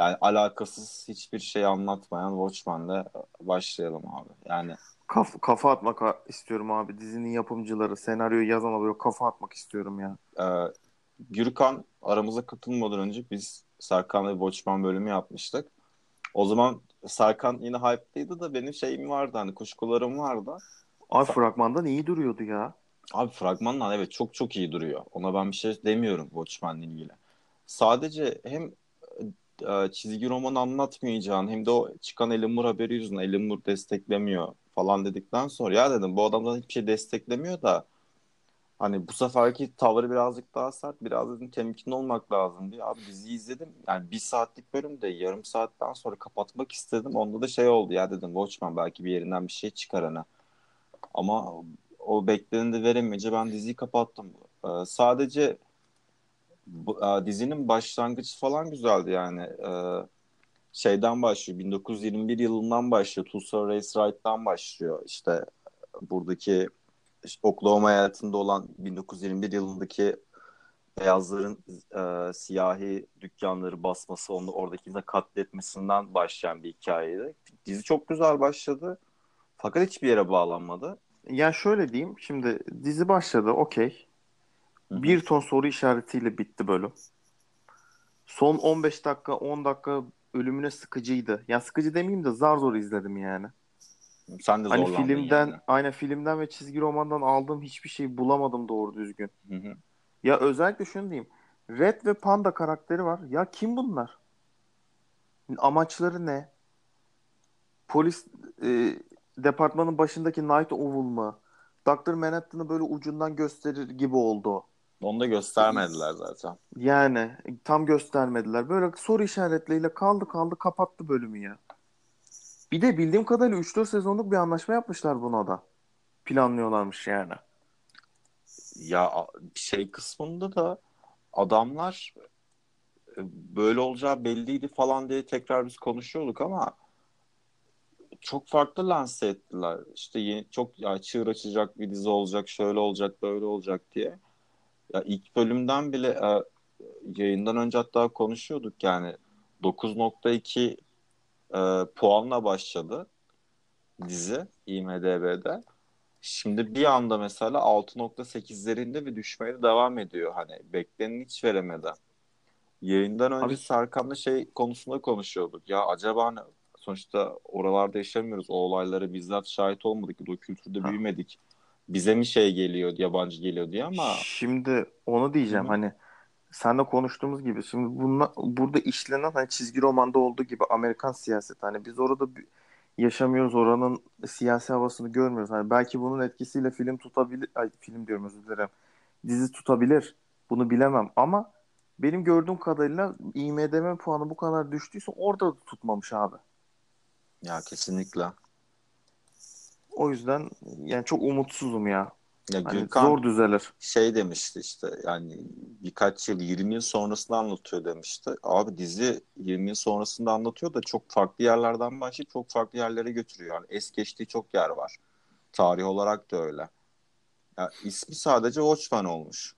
Yani alakasız hiçbir şey anlatmayan Watchmen'le başlayalım abi. Yani Kaf- kafa atmak istiyorum abi. Dizinin yapımcıları, senaryoyu yazan oluyor. Kafa atmak istiyorum ya. e, Gürkan aramıza katılmadan önce biz Serkan'la bir Watchmen bölümü yapmıştık. O zaman Serkan yine hype'lıydı da benim şeyim vardı hani kuşkularım vardı. Abi fragmandan iyi duruyordu ya. Abi fragmanlar evet çok çok iyi duruyor. Ona ben bir şey demiyorum Watchmen'le ilgili. Sadece hem e, çizgi roman anlatmayacağın hem de o çıkan Moore haberi yüzünden Moore desteklemiyor falan dedikten sonra ya dedim bu adamdan hiçbir şey desteklemiyor da hani bu seferki tavrı birazcık daha sert biraz dedim temkinli olmak lazım diye. Abi diziyi izledim yani bir saatlik bölümde yarım saatten sonra kapatmak istedim. Onda da şey oldu ya dedim Watchmen belki bir yerinden bir şey çıkar hani. Ama o bekleneni de veremeyince ben diziyi kapattım. Ee, sadece e, dizinin başlangıcı falan güzeldi yani. Ee, şeyden başlıyor. 1921 yılından başlıyor. Tulsa Race Right'tan başlıyor. İşte buradaki işte Oklahoma eyaletinde olan 1921 yılındaki beyazların e, siyahi dükkanları basması, onu oradaki de katletmesinden başlayan bir hikayeydi. Dizi çok güzel başladı. Fakat hiçbir yere bağlanmadı. Ya şöyle diyeyim. Şimdi dizi başladı. Okey. Bir ton soru işaretiyle bitti bölüm. Son 15 dakika 10 dakika ölümüne sıkıcıydı. Ya sıkıcı demeyeyim de zar zor izledim yani. Sen de Hani filmden, yani. aynen filmden ve çizgi romandan aldığım hiçbir şey bulamadım doğru düzgün. Hı hı. Ya özellikle şunu diyeyim. Red ve Panda karakteri var. Ya kim bunlar? Amaçları ne? Polis e, departmanın başındaki Night Owl mı? Dr. Manhattan'ı böyle ucundan gösterir gibi oldu. Onu da göstermediler zaten. Yani tam göstermediler. Böyle soru işaretleriyle kaldı kaldı kapattı bölümü ya. Bir de bildiğim kadarıyla 3-4 sezonluk bir anlaşma yapmışlar buna da. Planlıyorlarmış yani. Ya şey kısmında da adamlar e, böyle olacağı belliydi falan diye tekrar biz konuşuyorduk ama çok farklı lanse ettiler. İşte yeni, çok ya çığır açacak bir dizi olacak, şöyle olacak, böyle olacak diye. Ya ilk bölümden bile e, yayından önce hatta konuşuyorduk yani 9.2 e, puanla başladı dizi IMDb'de. Şimdi bir anda mesela 6.8'lerinde bir düşmeye devam ediyor. Hani bekleneni hiç veremedi. Yayından önce Abi- Serkan'la şey konusunda konuşuyorduk. Ya acaba ne- sonuçta oralarda yaşamıyoruz. O olaylara bizzat şahit olmadık. O kültürde Ha. büyümedik. Bize mi şey geliyor, yabancı geliyor diye ama Şimdi onu diyeceğim Hı hani senle konuştuğumuz gibi şimdi bunla, burada işlenen hani çizgi romanda olduğu gibi Amerikan siyaseti hani biz orada yaşamıyoruz oranın siyasi havasını görmüyoruz. Hani belki bunun etkisiyle film tutabilir ay film diyorum özür dilerim. dizi tutabilir. Bunu bilemem ama benim gördüğüm kadarıyla IMDb puanı bu kadar düştüyse orada da tutmamış abi. Ya kesinlikle. O yüzden yani çok umutsuzum ya. Ya Hani Gürkan zor düzelir. şey demişti işte yani birkaç yıl 20 yıl sonrasını anlatıyor demişti. Abi dizi 20 yıl sonrasında anlatıyor da çok farklı yerlerden başlayıp çok farklı yerlere götürüyor. Yani es geçtiği çok yer var. Tarih olarak da öyle. Ya ismi sadece Watchmen olmuş.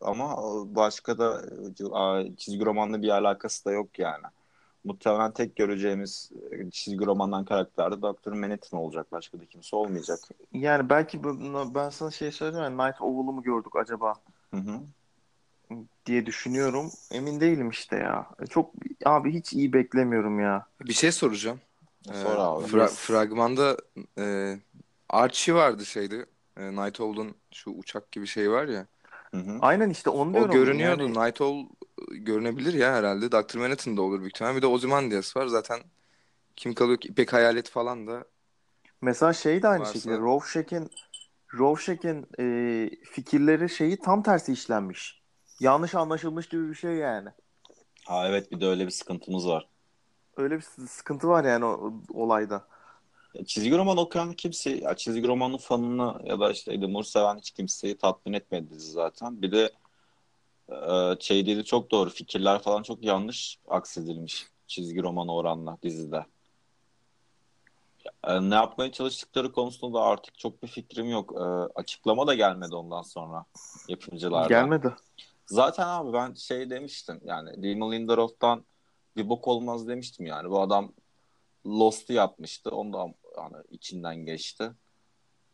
Ama başka da e, çizgi romanla bir alakası da yok yani. Muhtemelen tek göreceğimiz e, çizgi romandan karakter de Dr. Manhattan olacak. Başka da kimse olmayacak. Yani belki bu- ben sana şey söyleyeyim yani Night Owl'u mu gördük acaba Hı hı. diye düşünüyorum. Emin değilim işte ya. Çok abi hiç iyi beklemiyorum ya. Bir şey soracağım. Ee, Sor abi. fra- fragmanda e, Archie vardı şeydi. E, Night Owl'un şu uçak gibi şey var ya. Hı hı. Aynen işte onu O diyorum. görünüyordu. Yani Night Owl e, görünebilir ya herhalde. Dr. Manhattan da olur büyük ihtimalle. Bir de Ozymandias var. Zaten kim kalıyor ki? İpek Hayalet falan da. mesela şey de aynı Varsa- şekilde Rorschach'in Rorschach'in e, fikirleri şeyi tam tersi işlenmiş. Yanlış anlaşılmış gibi bir şey yani. Ha evet bir de öyle bir sıkıntımız var. Öyle bir sı- sıkıntı var yani o, o- olayda. Ya çizgi roman okuyan kimse, ya çizgi romanın fanını ya da işte Eddie Moore seven hiç kimseyi tatmin etmedi zaten. Bir de e, şey dedi çok doğru. Fikirler falan çok yanlış aksedilmiş çizgi romana oranla dizide. E, ne yapmaya çalıştıkları konusunda da artık çok bir fikrim yok. E, açıklama da gelmedi ondan sonra yapımcılardan. Gelmedi. Zaten abi ben şey demiştim yani Damon Lindelof'tan bir bok olmaz demiştim yani. Bu adam Lost'u yapmıştı. Ondan yani içinden geçti.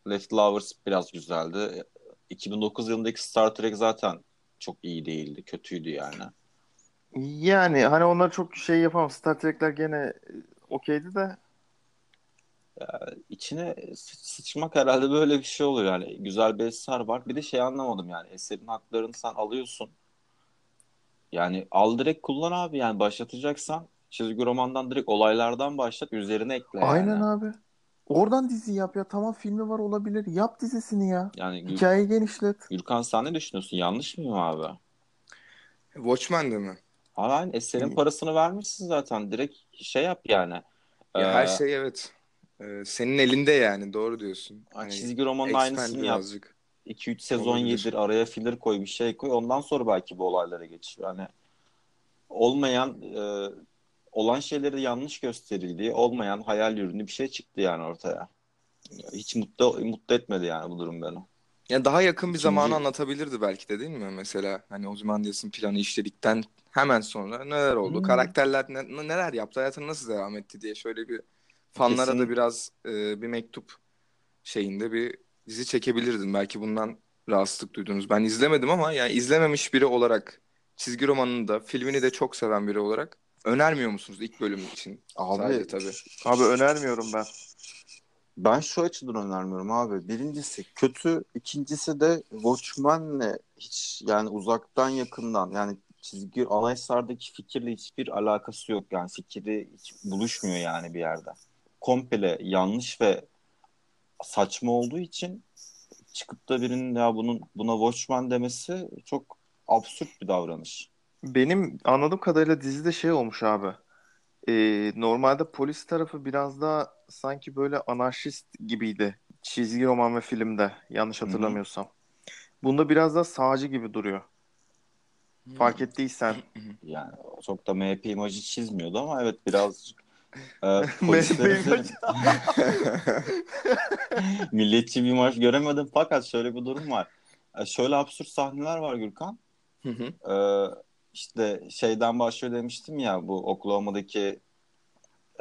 Leftovers biraz güzeldi. 2009 yılındaki Star Trek zaten çok iyi değildi. Kötüydü yani. Yani hani onlar çok şey yapamam. Star Trek'ler gene e, okeydi de İçine sı- sıçmak herhalde böyle bir şey olur yani. Güzel bir eser var. Bir de şey anlamadım yani. Eserin haklarını sen alıyorsun. Yani al direkt kullan abi yani başlatacaksan çizgi romandan direkt olaylardan başlat üzerine ekle yani. aynen abi. Oradan dizi yap ya. Tamam filmi var olabilir. Yap dizisini ya. Yani Hikayeyi genişlet. Gürkan sen ne düşünüyorsun? Yanlış mıyım abi? Watchmen'de mi? Abi aynı eserin parasını vermişsin zaten. Direkt şey yap yani. Ya Ee, her şey evet. Ee, senin elinde yani. Doğru diyorsun. Hani çizgi romanın expand aynısını yap. birazcık. 2-3 sezon Olabilir. yedir, araya filler koy, bir şey koy. Ondan sonra belki bu olaylara geç. Yani olmayan e, olan şeyleri yanlış gösterildiği, olmayan hayal ürünü bir şey çıktı yani ortaya. Hiç mutlu mutlu etmedi yani bu durum beni. Ya daha yakın bir İkinci- zamanı anlatabilirdi belki de değil mi? Mesela hani Ozymandias'ın planı işledikten hemen sonra neler oldu? Hmm. Karakterler ne- neler yaptı? Hayatına nasıl devam etti diye şöyle bir fanlara da Kesin. biraz e, bir mektup şeyinde bir dizi çekebilirdin. Belki bundan rahatsızlık duydunuz. Ben izlemedim ama yani izlememiş biri olarak çizgi romanını da filmini de çok seven biri olarak önermiyor musunuz ilk bölüm için? Sadece tabii. Abi önermiyorum ben. Ben şu açıdan önermiyorum abi. Birincisi kötü, ikincisi de Watchmen'le hiç yani uzaktan yakından yani çizgi ana eserdeki fikirle hiçbir alakası yok. Yani fikri hiç buluşmuyor yani bir yerde. Komple yanlış ve saçma olduğu için çıkıp da birinin ya bunun buna Watchmen demesi çok absürt bir davranış. Benim anladığım kadarıyla dizide şey olmuş abi. Ee, normalde polis tarafı biraz daha sanki böyle anarşist gibiydi. Çizgi roman ve filmde yanlış hatırlamıyorsam. Bunda biraz daha sağcı gibi duruyor. Fark ettiysen. Yani çok da MHP imajı çizmiyordu ama evet birazcık e, polislerin- imajı. Milliyetçi bir imaj göremedim fakat şöyle bir durum var. E, şöyle absürt sahneler var Gürkan. Hı hı. E, işte şeyden başlıyor demiştim ya bu Oklahoma'daki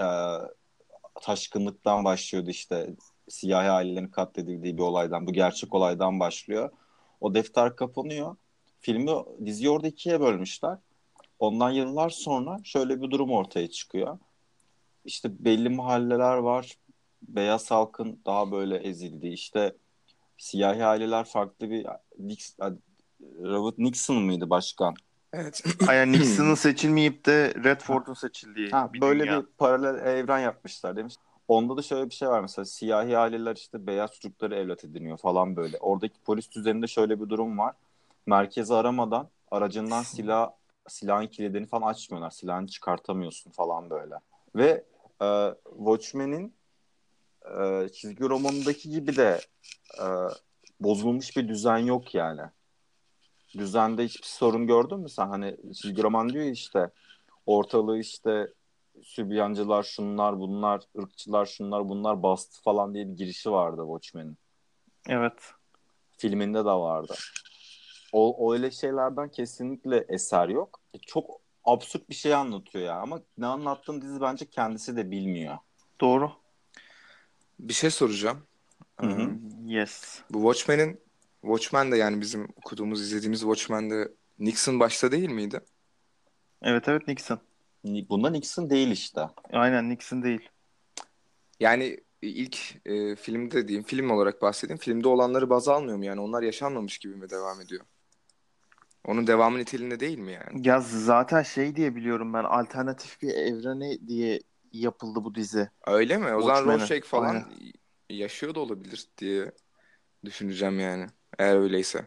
e, taşkınlıktan başlıyordu işte siyahi ailelerin katledildiği bir olaydan bu gerçek olaydan başlıyor. O defter kapanıyor. Filmi diziyi orada ikiye bölmüşler. Ondan yıllar sonra şöyle bir durum ortaya çıkıyor. İşte belli mahalleler var. Beyaz halkın daha böyle ezildiği. işte siyahi aileler farklı bir Robert Nixon mıydı başkan? Evet. Aynen Nixon'ın seçilmeyip de Redford'un seçildiği Ha, bir böyle dünya. bir paralel evren yapmışlar demiş. Onda da şöyle bir şey var mesela siyahi aileler işte beyaz çocukları evlat ediniyor falan böyle. Oradaki polis düzeninde şöyle bir durum var. merkezi aramadan aracından silah silahın kilidini falan açmıyorlar. Silahını çıkartamıyorsun falan böyle. Ve e, Watchmen'in e, çizgi romanındaki gibi de e, bozulmuş bir düzen yok yani. Düzende hiçbir sorun gördün mü sen? Hani çizgi roman diyor ya işte ortalığı işte sübyancılar şunlar bunlar ırkçılar şunlar bunlar bastı falan diye bir girişi vardı Watchmen'in. Evet. Filminde de vardı. O, o öyle şeylerden kesinlikle eser yok. E, Çok absürt bir şey anlatıyor ya ama ne anlattığını dizi bence kendisi de bilmiyor. Doğru. Bir şey soracağım. Hı hı. Ee, Yes. Bu Watchmen'in Watchmen de yani bizim okuduğumuz, izlediğimiz Watchmen'de Nixon başta değil miydi? Evet evet Nixon. Ni- Bunda Nixon değil işte. Aynen Nixon değil. Yani ilk e, filmde diyeyim, film olarak bahsedeyim. Filmde olanları baz almıyor mu yani? Onlar yaşanmamış gibi mi devam ediyor? Onun devamı niteliğinde değil mi yani? Ya zaten şey diye biliyorum ben alternatif bir evrene diye yapıldı bu dizi. Öyle mi? O zaman. Rorschach falan Aynen. yaşıyor da olabilir diye düşüneceğim yani. Eğer öyleyse.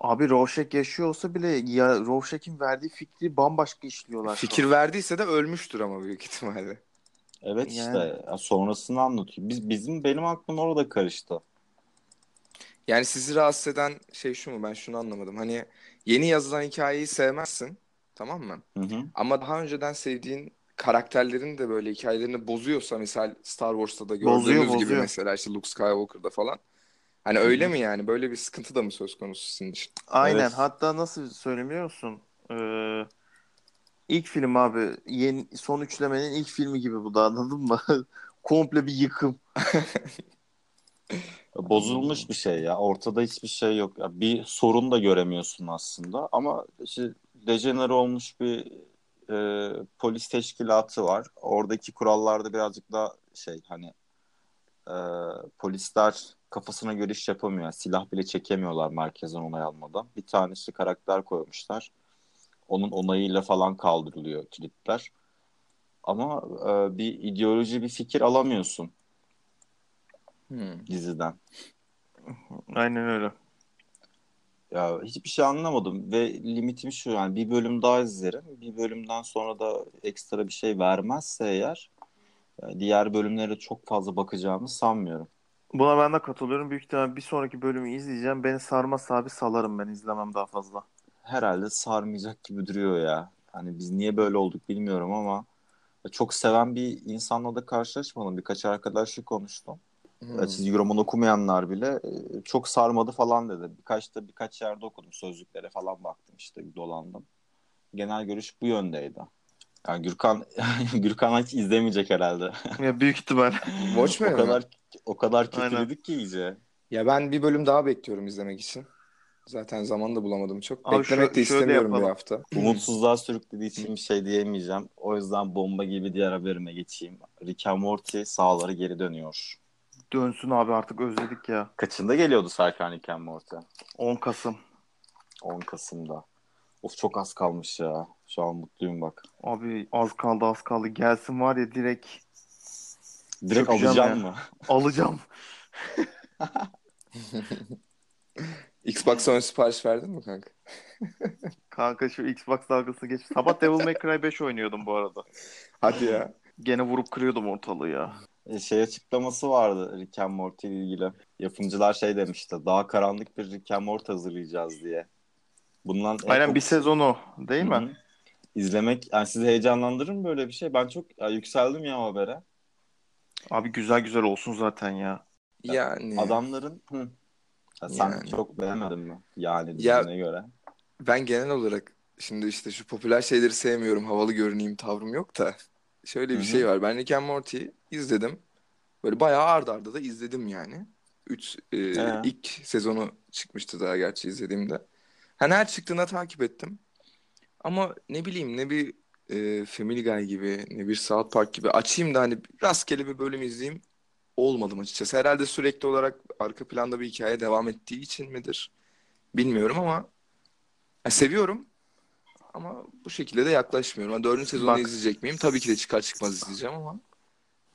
Abi Rorschach yaşıyor olsa bile ya Rorschach'in verdiği fikri bambaşka işliyorlar. Fikir verdiyse de ölmüştür ama büyük ihtimalle. Evet Yani. işte ya sonrasını anlatıyor. Biz bizim benim aklım orada karıştı. Yani sizi rahatsız eden şey şu mu? Ben şunu anlamadım. Hani yeni yazılan hikayeyi sevmezsin. Tamam mı? Hı hı. Ama daha önceden sevdiğin karakterlerin de böyle hikayelerini bozuyorsa misal Star Wars'ta da gördüğümüz Bozuyor, gibi bozuyor. mesela işte Luke Skywalker'da falan. Hani öyle mi yani? Böyle bir sıkıntı da mı söz konusu sizin için? Aynen. Evet. Hatta nasıl söylemiyor musun? Ee, ilk film abi yeni, son üçlemenin ilk filmi gibi bu da anladın mı? Komple bir yıkım. Bozulmuş bir şey ya. Ortada hiçbir şey yok. Ya bir sorun da göremiyorsun aslında. Ama işte dejenere olmuş bir e, polis teşkilatı var. Oradaki kurallarda birazcık daha şey hani e, polisler kafasına göre iş yapamıyor. Silah bile çekemiyorlar merkezden onay almadan. Bir tanesi karakter koymuşlar. Onun onayıyla falan kaldırılıyor kilitler. Ama e, bir ideoloji, bir fikir alamıyorsun Hmm. diziden. Aynen öyle. Ya hiçbir şey anlamadım ve limitim şu yani bir bölüm daha izlerim. Bir bölümden sonra da ekstra bir şey vermezse eğer e, diğer bölümlere çok fazla bakacağımı sanmıyorum. Buna ben de katılıyorum. Büyük ihtimalle bir sonraki bölümü izleyeceğim. Beni sarmazsa abi salarım ben izlemem daha fazla. Herhalde sarmayacak gibi duruyor ya. Hani biz niye böyle olduk bilmiyorum ama çok seven bir insanla da karşılaşmadım. Birkaç arkadaşla konuştum. Hmm. Çizgi roman okumayanlar bile e, çok sarmadı falan dedi. Birkaç da birkaç yerde okudum. Sözlüklere falan baktım işte dolandım. Genel görüş bu yöndeydi. Yani Gürkan Gürkan hiç izlemeyecek herhalde. Ya büyük ihtimal. Watchmen o mi? O kadar kötüledik ki iyice. Ya ben bir bölüm daha bekliyorum izlemek için. Zaten zaman da bulamadım çok. Abi Beklemek şö- de istemiyorum bir yapalım. hafta. Umutsuzluğa sürüklediği için bir şey diyemeyeceğim. O yüzden bomba gibi diğer haberime geçeyim. Rick and Morty sahaları geri dönüyor. Dönsün abi artık özledik ya. Kaçında geliyordu Serkan Rick and Morty? 10 Kasım. 10 Kasım'da. Of çok az kalmış ya. Şu an mutluyum bak. Abi az kaldı az kaldı. Gelsin var ya direkt Direkt Çökeceğim alacağım ya. mı? alacağım. Xbox'a ön sipariş verdin mi kanka? Kanka şu Xbox dalgasını geç. Sabah Devil May Cry 5 oynuyordum bu arada. Hadi ya. Gene vurup kırıyordum ortalığı ya. E, şey açıklaması vardı Rick and Morty ile ilgili. Yapımcılar şey demişti. Daha karanlık bir Rick and Morty hazırlayacağız diye. Bundan en Aynen çok- bir sezonu değil mi? İzlemek yani sizi heyecanlandırır mı böyle bir şey? Ben çok ya, yükseldim ya o habere. Abi güzel güzel olsun zaten ya. Yani Adamların hı. Ya sen Yani. çok beğenmedin mi? Yani Ya- göre. ben genel olarak şimdi işte şu popüler şeyleri sevmiyorum. Havalı görüneyim tavrım yok da. Şöyle bir Hı hı. şey var. Ben Rick and Morty'yi izledim. Böyle bayağı ard arda da izledim yani. Üç, e, ilk sezonu çıkmıştı daha gerçi izlediğimde. Hani her çıktığında takip ettim. Ama ne bileyim ne bir e, Family Guy gibi ne bir South Park gibi açayım da hani rastgele bir bölüm izleyeyim olmadım açıkçası. Herhalde sürekli olarak arka planda bir hikaye devam ettiği için midir? Bilmiyorum ama ya seviyorum ama bu şekilde de yaklaşmıyorum. Ha, Dördüncü sezonu Bak. izleyecek miyim? Tabii ki de çıkar çıkmaz izleyeceğim ama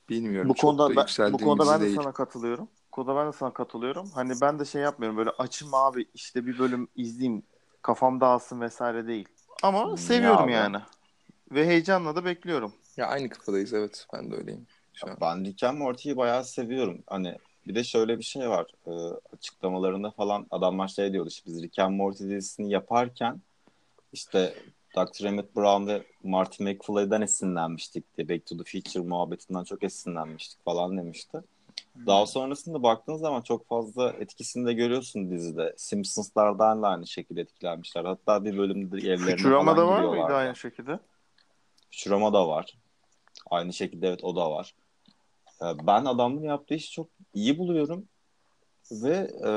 bilmiyorum. Bu Çok konuda da ben, bu konuda ben de değil. sana katılıyorum. Bu konuda ben de sana katılıyorum. Hani ben de şey yapmıyorum böyle açayım abi işte bir bölüm izleyeyim kafam dağılsın vesaire değil. Ama Hmm, seviyorum ya yani. Ve heyecanla da bekliyorum. Ya aynı kafadayız evet. Ben de öyleyim şu an. Ben Rick and Morty'yi bayağı seviyorum. Hani bir de şöyle bir şey var. Ee, açıklamalarında falan adamlar şey diyordu. işte biz Rick and Morty dizisini yaparken işte Dr. Emmett Brown ve Marty McFly'den esinlenmiştik diye. Back to the Future muhabbetinden çok esinlenmiştik falan demişti. Daha sonrasında baktığın zaman çok fazla etkisini de görüyorsun dizide. Simpsons'lardan da aynı şekilde etkilenmişler. Hatta bir bölümde evlerine Futurama'da falan var mıydı aynı şekilde? Futurama da var. Aynı şekilde evet o da var. Ee, Ben adamın yaptığı işi çok iyi buluyorum. Ve e,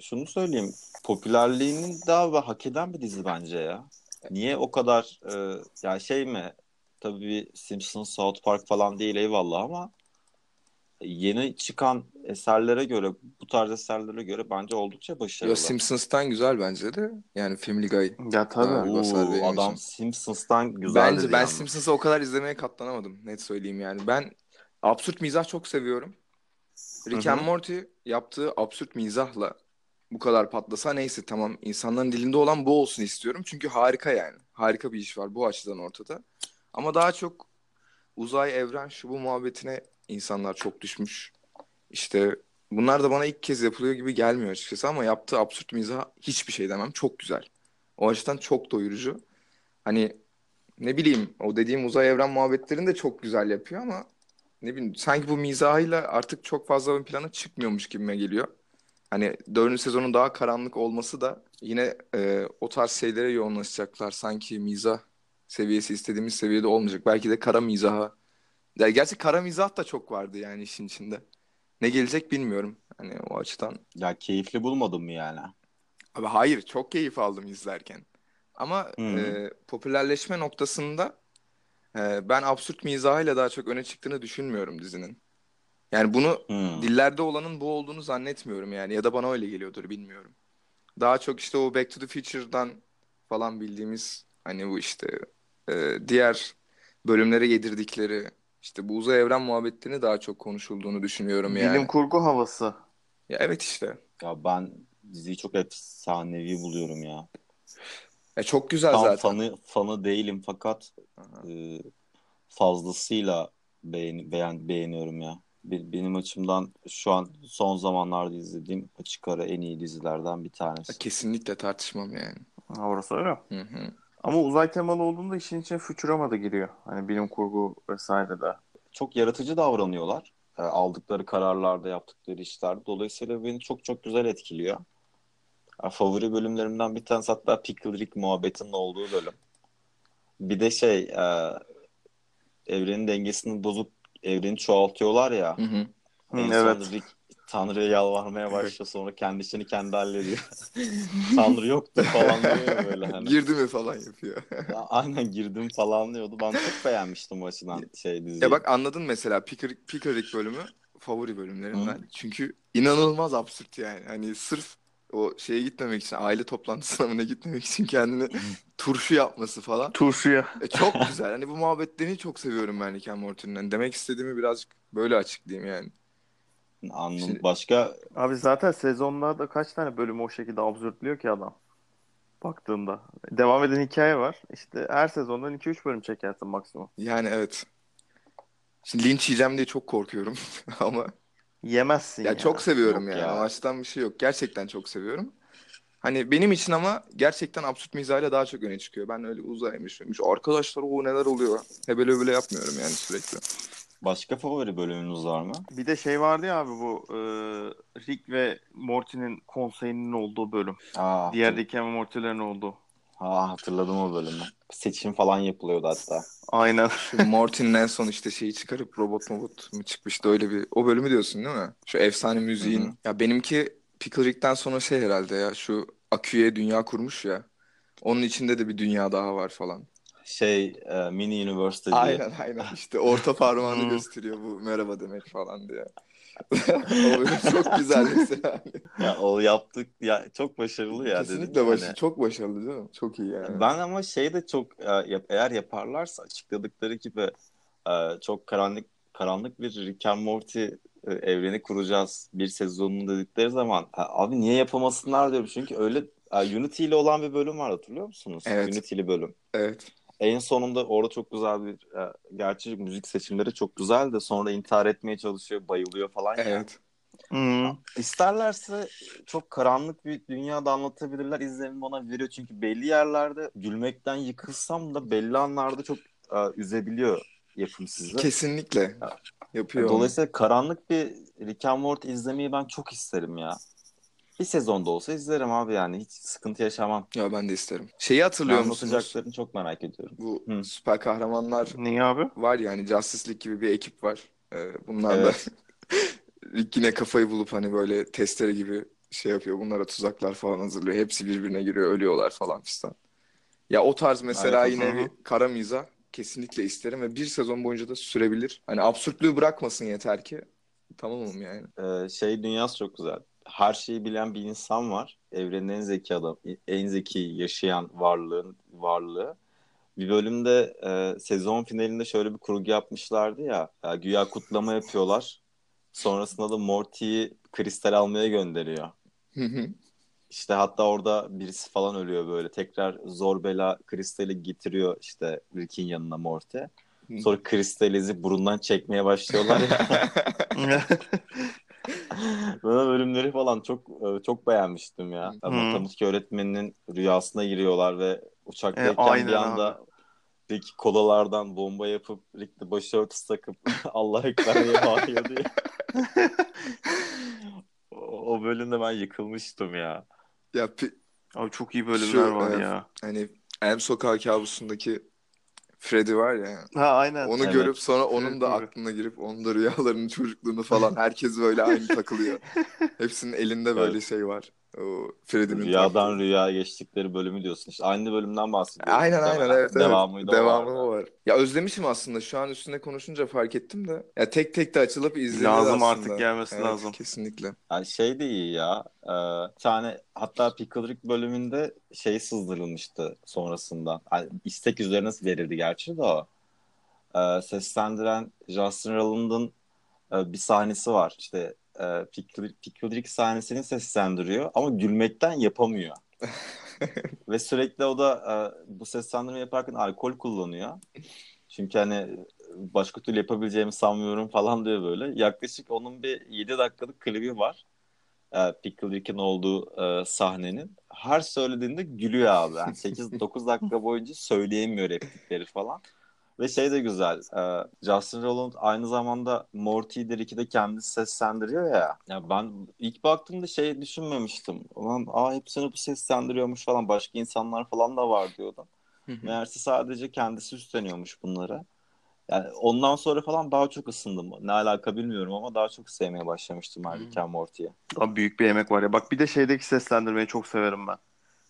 şunu söyleyeyim. Popülerliğini daha ve hak eden bir dizi bence ya. Niye o kadar e, yani şey mi tabii Simpsons, South Park falan değil eyvallah ama yeni çıkan eserlere göre bu tarz eserlere göre bence oldukça başarılı. Simpsons'tan güzel bence de. Yani Family Guy. Ya tabii. Ha, Oo, adam için. Simpsons'tan güzel Bence dedi ben yalnız. Simpsons'ı o kadar izlemeye katlanamadım. Net söyleyeyim yani. Ben absürt mizah çok seviyorum. Rick Hı hı. and Morty yaptığı absürt mizahla bu kadar patlasa neyse tamam insanların dilinde olan bu olsun istiyorum. Çünkü harika yani. Harika bir iş var bu açıdan ortada. Ama daha çok uzay, evren, şu bu muhabbetine insanlar çok düşmüş. İşte bunlar da bana ilk kez yapılıyor gibi gelmiyor açıkçası ama yaptığı absürt mizah hiçbir şey demem. Çok güzel. O açıdan çok doyurucu. Hani ne bileyim o dediğim uzay evren muhabbetlerini de çok güzel yapıyor ama ne bileyim sanki bu mizahıyla artık çok fazla ön plana çıkmıyormuş gibime geliyor. Hani dördüncü sezonun daha karanlık olması da yine e, o tarz şeylere yoğunlaşacaklar. Sanki mizah seviyesi istediğimiz seviyede olmayacak. Belki de kara mizaha. Ya gerçi kara mizah da çok vardı yani işin içinde. Ne gelecek bilmiyorum. Hani o açıdan. Ya keyifli bulmadın mı yani? Abi hayır çok keyif aldım izlerken. Ama Hı. e, popülerleşme noktasında e, ben absürt mizahıyla daha çok öne çıktığını düşünmüyorum dizinin. Yani bunu Hmm. dillerde olanın bu olduğunu zannetmiyorum yani ya da bana öyle geliyordur bilmiyorum. Daha çok işte o Back to the Future'dan falan bildiğimiz hani bu işte e, diğer bölümlere yedirdikleri işte bu uzay evren muhabbetlerini daha çok konuşulduğunu düşünüyorum yani. Bilim kurgu havası. Ya evet işte. Ya ben diziyi çok efsanevi buluyorum ya. Ya çok güzel Tam zaten. fanı fanı değilim fakat Aha. e, fazlasıyla beğen, beğen, beğeniyorum ya. Be- benim açımdan şu an son zamanlarda izlediğim açık ara en iyi dizilerden bir tanesi. Kesinlikle tartışmam yani. Ha, orası öyle. Hı hı. Ama uzay temalı olduğunda işin içine Futurama da giriyor. Hani bilim kurgu vesaire de. Çok yaratıcı davranıyorlar. E, aldıkları kararlarda, yaptıkları işlerde. Dolayısıyla beni çok çok güzel etkiliyor. E, favori bölümlerimden bir tanesi hatta Pickle Rick muhabbetinin olduğu bölüm. Bir de şey e, evrenin dengesini bozup evreni çoğaltıyorlar ya. Hı hı. En evet. Rick Tanrı'ya yalvarmaya başlıyor sonra kendi işini kendi hallediyor. Tanrı yoktu falan diyor böyle hani. Girdi mi falan yapıyor. Aynen girdim falan diyordu. Ben çok beğenmiştim o açıdan şey diziyi. Ya bak anladın mesela Pickerick, Pickerick bölümü favori bölümlerimden. Çünkü inanılmaz absürt yani. Hani sırf o şeye gitmemek için, aile toplantısına mı ne gitmemek için kendini turşu yapması falan. Turşuya. E, çok güzel. Hani bu muhabbetlerini çok seviyorum ben Rick and Morty'nin. Hani demek istediğimi birazcık böyle açıklayayım yani. Anladım. Şimdi- Başka Abi zaten sezonlarda kaç tane bölümü o şekilde absürtlüyor ki adam. Baktığında. Devam eden hikaye var. İşte her sezondan 2-3 bölüm çekersin maksimum. Yani evet. Şimdi linç yiyeceğim diye çok korkuyorum ama Yemezsin ya ya. çok seviyorum Yok yani. ya. Açıdan bir şey yok. Gerçekten çok seviyorum. Hani benim için ama gerçekten absürt mizahıyla daha çok öne çıkıyor. Ben öyle uzaymış, şuymuş. Arkadaşlar o neler oluyor. Hebele böyle yapmıyorum yani sürekli. Başka favori bölümünüz var mı? Bir de şey vardı ya abi bu e, Rick ve Morty'nin konseyinin olduğu bölüm. Aa, Diğer Rick ve Morty'lerin olduğu. Aa, hatırladım o bölümü. Seçim falan yapılıyordu hatta. Aynen. Şu Morty'nin en son işte şeyi çıkarıp robot robot mu çıkmıştı öyle bir. O bölümü diyorsun değil mi? Şu efsane müziğin. Hı hı. Ya benimki Pickle Rick'ten sonra şey herhalde ya. Şu Akü'ye dünya kurmuş ya. Onun içinde de bir dünya daha var falan. Şey e, Mini University diye. Aynen aynen işte orta parmağını gösteriyor bu merhaba demek falan diye. o çok güzel mesela. Ya o yaptık ya çok başarılı ya Kesinlikle yani. başı çok başarılı canım. Çok iyi yani. Ben ama şey de çok e, eğer yaparlarsa açıkladıkları gibi e, çok karanlık karanlık bir Rick and Morty e, evreni kuracağız bir sezonunu dedikleri zaman "Ha, abi niye yapamasınlar diyorum çünkü öyle Unity ile olan bir bölüm var hatırlıyor musunuz? Evet. Unity'li bölüm. Evet. En sonunda orada çok güzel bir e, gerçi müzik seçimleri çok güzel de sonra intihar etmeye çalışıyor, bayılıyor falan ya. Evet. Hı. İsterlerse çok karanlık bir dünyada anlatabilirler. İzlenim bana veriyor çünkü belli yerlerde gülmekten yıkılsam da belli anlarda çok e, üzebiliyor yapım sizi. Kesinlikle. Yapıyor. onu. Dolayısıyla karanlık bir Rick and Morty izlemeyi ben çok isterim ya. Bir sezonda olsa izlerim abi yani. Hiç sıkıntı yaşamam. Ya ben de isterim. Şeyi hatırlıyor musunuz? anlatacaklarını çok merak ediyorum. Bu Hı. süper kahramanlar Niye abi? var yani Justice League gibi bir ekip var. Ee, bunlar da Evet. Rick yine kafayı bulup hani böyle testere gibi şey yapıyor. Bunlara tuzaklar falan hazırlıyor. Hepsi birbirine giriyor, ölüyorlar falan fistan. Ya o tarz mesela Evet, yine bir kara mizah kesinlikle isterim ve bir sezon boyunca da sürebilir. Hani absürtlüğü bırakmasın yeter ki. Tamamım yani. Ee, şey dünyası çok güzel. Her şeyi bilen bir insan var. Evrenin en zeki adam, en zeki yaşayan varlığın varlığı. Bir bölümde e, sezon finalinde şöyle bir kurgu yapmışlardı ya. ya güya kutlama yapıyorlar. Sonrasında da Morty'yi kristal almaya gönderiyor. Hı hı. İşte hatta orada birisi falan ölüyor böyle. Tekrar zor bela kristali getiriyor işte Rick'in yanına Morty. Sonra kristali ezip burundan çekmeye başlıyorlar ya. Ben o bölümleri falan çok e, çok beğenmiştim ya. Hı. Matematik öğretmeninin rüyasına giriyorlar ve uçaktayken E, bir anda Rick kolalardan bomba yapıp Rick de başörtüsü takıp Allah ekber diye bağırıyor diye. o, o bölümde ben yıkılmıştım ya. Ya pi- Abi çok iyi bölümler Şu, var e, ya. hani Elm Sokağı kabusundaki Freddy var ya. Ha aynen. Onu Evet. görüp sonra onun da aklına girip onun da rüyalarını, çocukluğunu falan herkes böyle aynı takılıyor. Hepsinin elinde böyle Evet. şey var. Freddy'nin Rüyadan taktığı. rüya geçtikleri bölümü diyorsun. İşte aynı bölümden bahsediyorum. Aynen aynen evet evet. Devamı da Devamı vardı. o var. Ya özlemişim aslında. Şu an üstüne konuşunca fark ettim de. Ya tek tek de açılıp izlenir Lazım aslında. artık gelmesi Evet, lazım. Kesinlikle. Yani şey de iyi ya. Ee, bir tane hatta Pickle Rick bölümünde şey sızdırılmıştı sonrasından. Yani istek üzerine verildi gerçi de o. Ee, seslendiren Justin Roiland'ın e, bir sahnesi var. İşte e, Rick sahnesini seslendiriyor ama gülmekten yapamıyor. Ve sürekli o da e, bu seslendirme yaparken alkol kullanıyor. Çünkü hani başka türlü yapabileceğimi sanmıyorum falan diyor böyle. Yaklaşık onun bir 7 dakikalık klibi var. E, Rick'in olduğu e, sahnenin. Her söylediğinde gülüyor abi. Yani 8-9 dakika boyunca söyleyemiyor replikleri falan. Ve şey de güzel. e, Justin Roiland aynı zamanda Morty'yi de Rick'i de kendisi seslendiriyor ya. Ya ben ilk baktığımda şey düşünmemiştim. Ulan aa hepsini bu seslendiriyormuş falan. Başka insanlar falan da var diyordum. Meğerse sadece kendisi üstleniyormuş bunları. Yani ondan sonra falan daha çok ısındım. Ne alaka bilmiyorum ama daha çok sevmeye başlamıştım Rick and Morty'yi. Abi büyük bir emek var ya. Bak bir de şeydeki seslendirmeyi çok severim ben.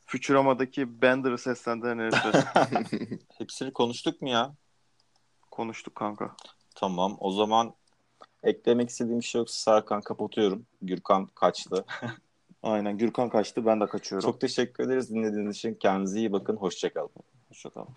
Futurama'daki Bender'ı seslendiren herifi Hepsini konuştuk mu ya? Konuştuk kanka. Tamam. O zaman eklemek istediğim bir şey yoksa Serkan kapatıyorum. Gürkan kaçtı. Aynen Gürkan kaçtı ben de kaçıyorum. Çok teşekkür ederiz dinlediğiniz için. Kendinize iyi bakın. Hoşçakalın. Hoşçakalın.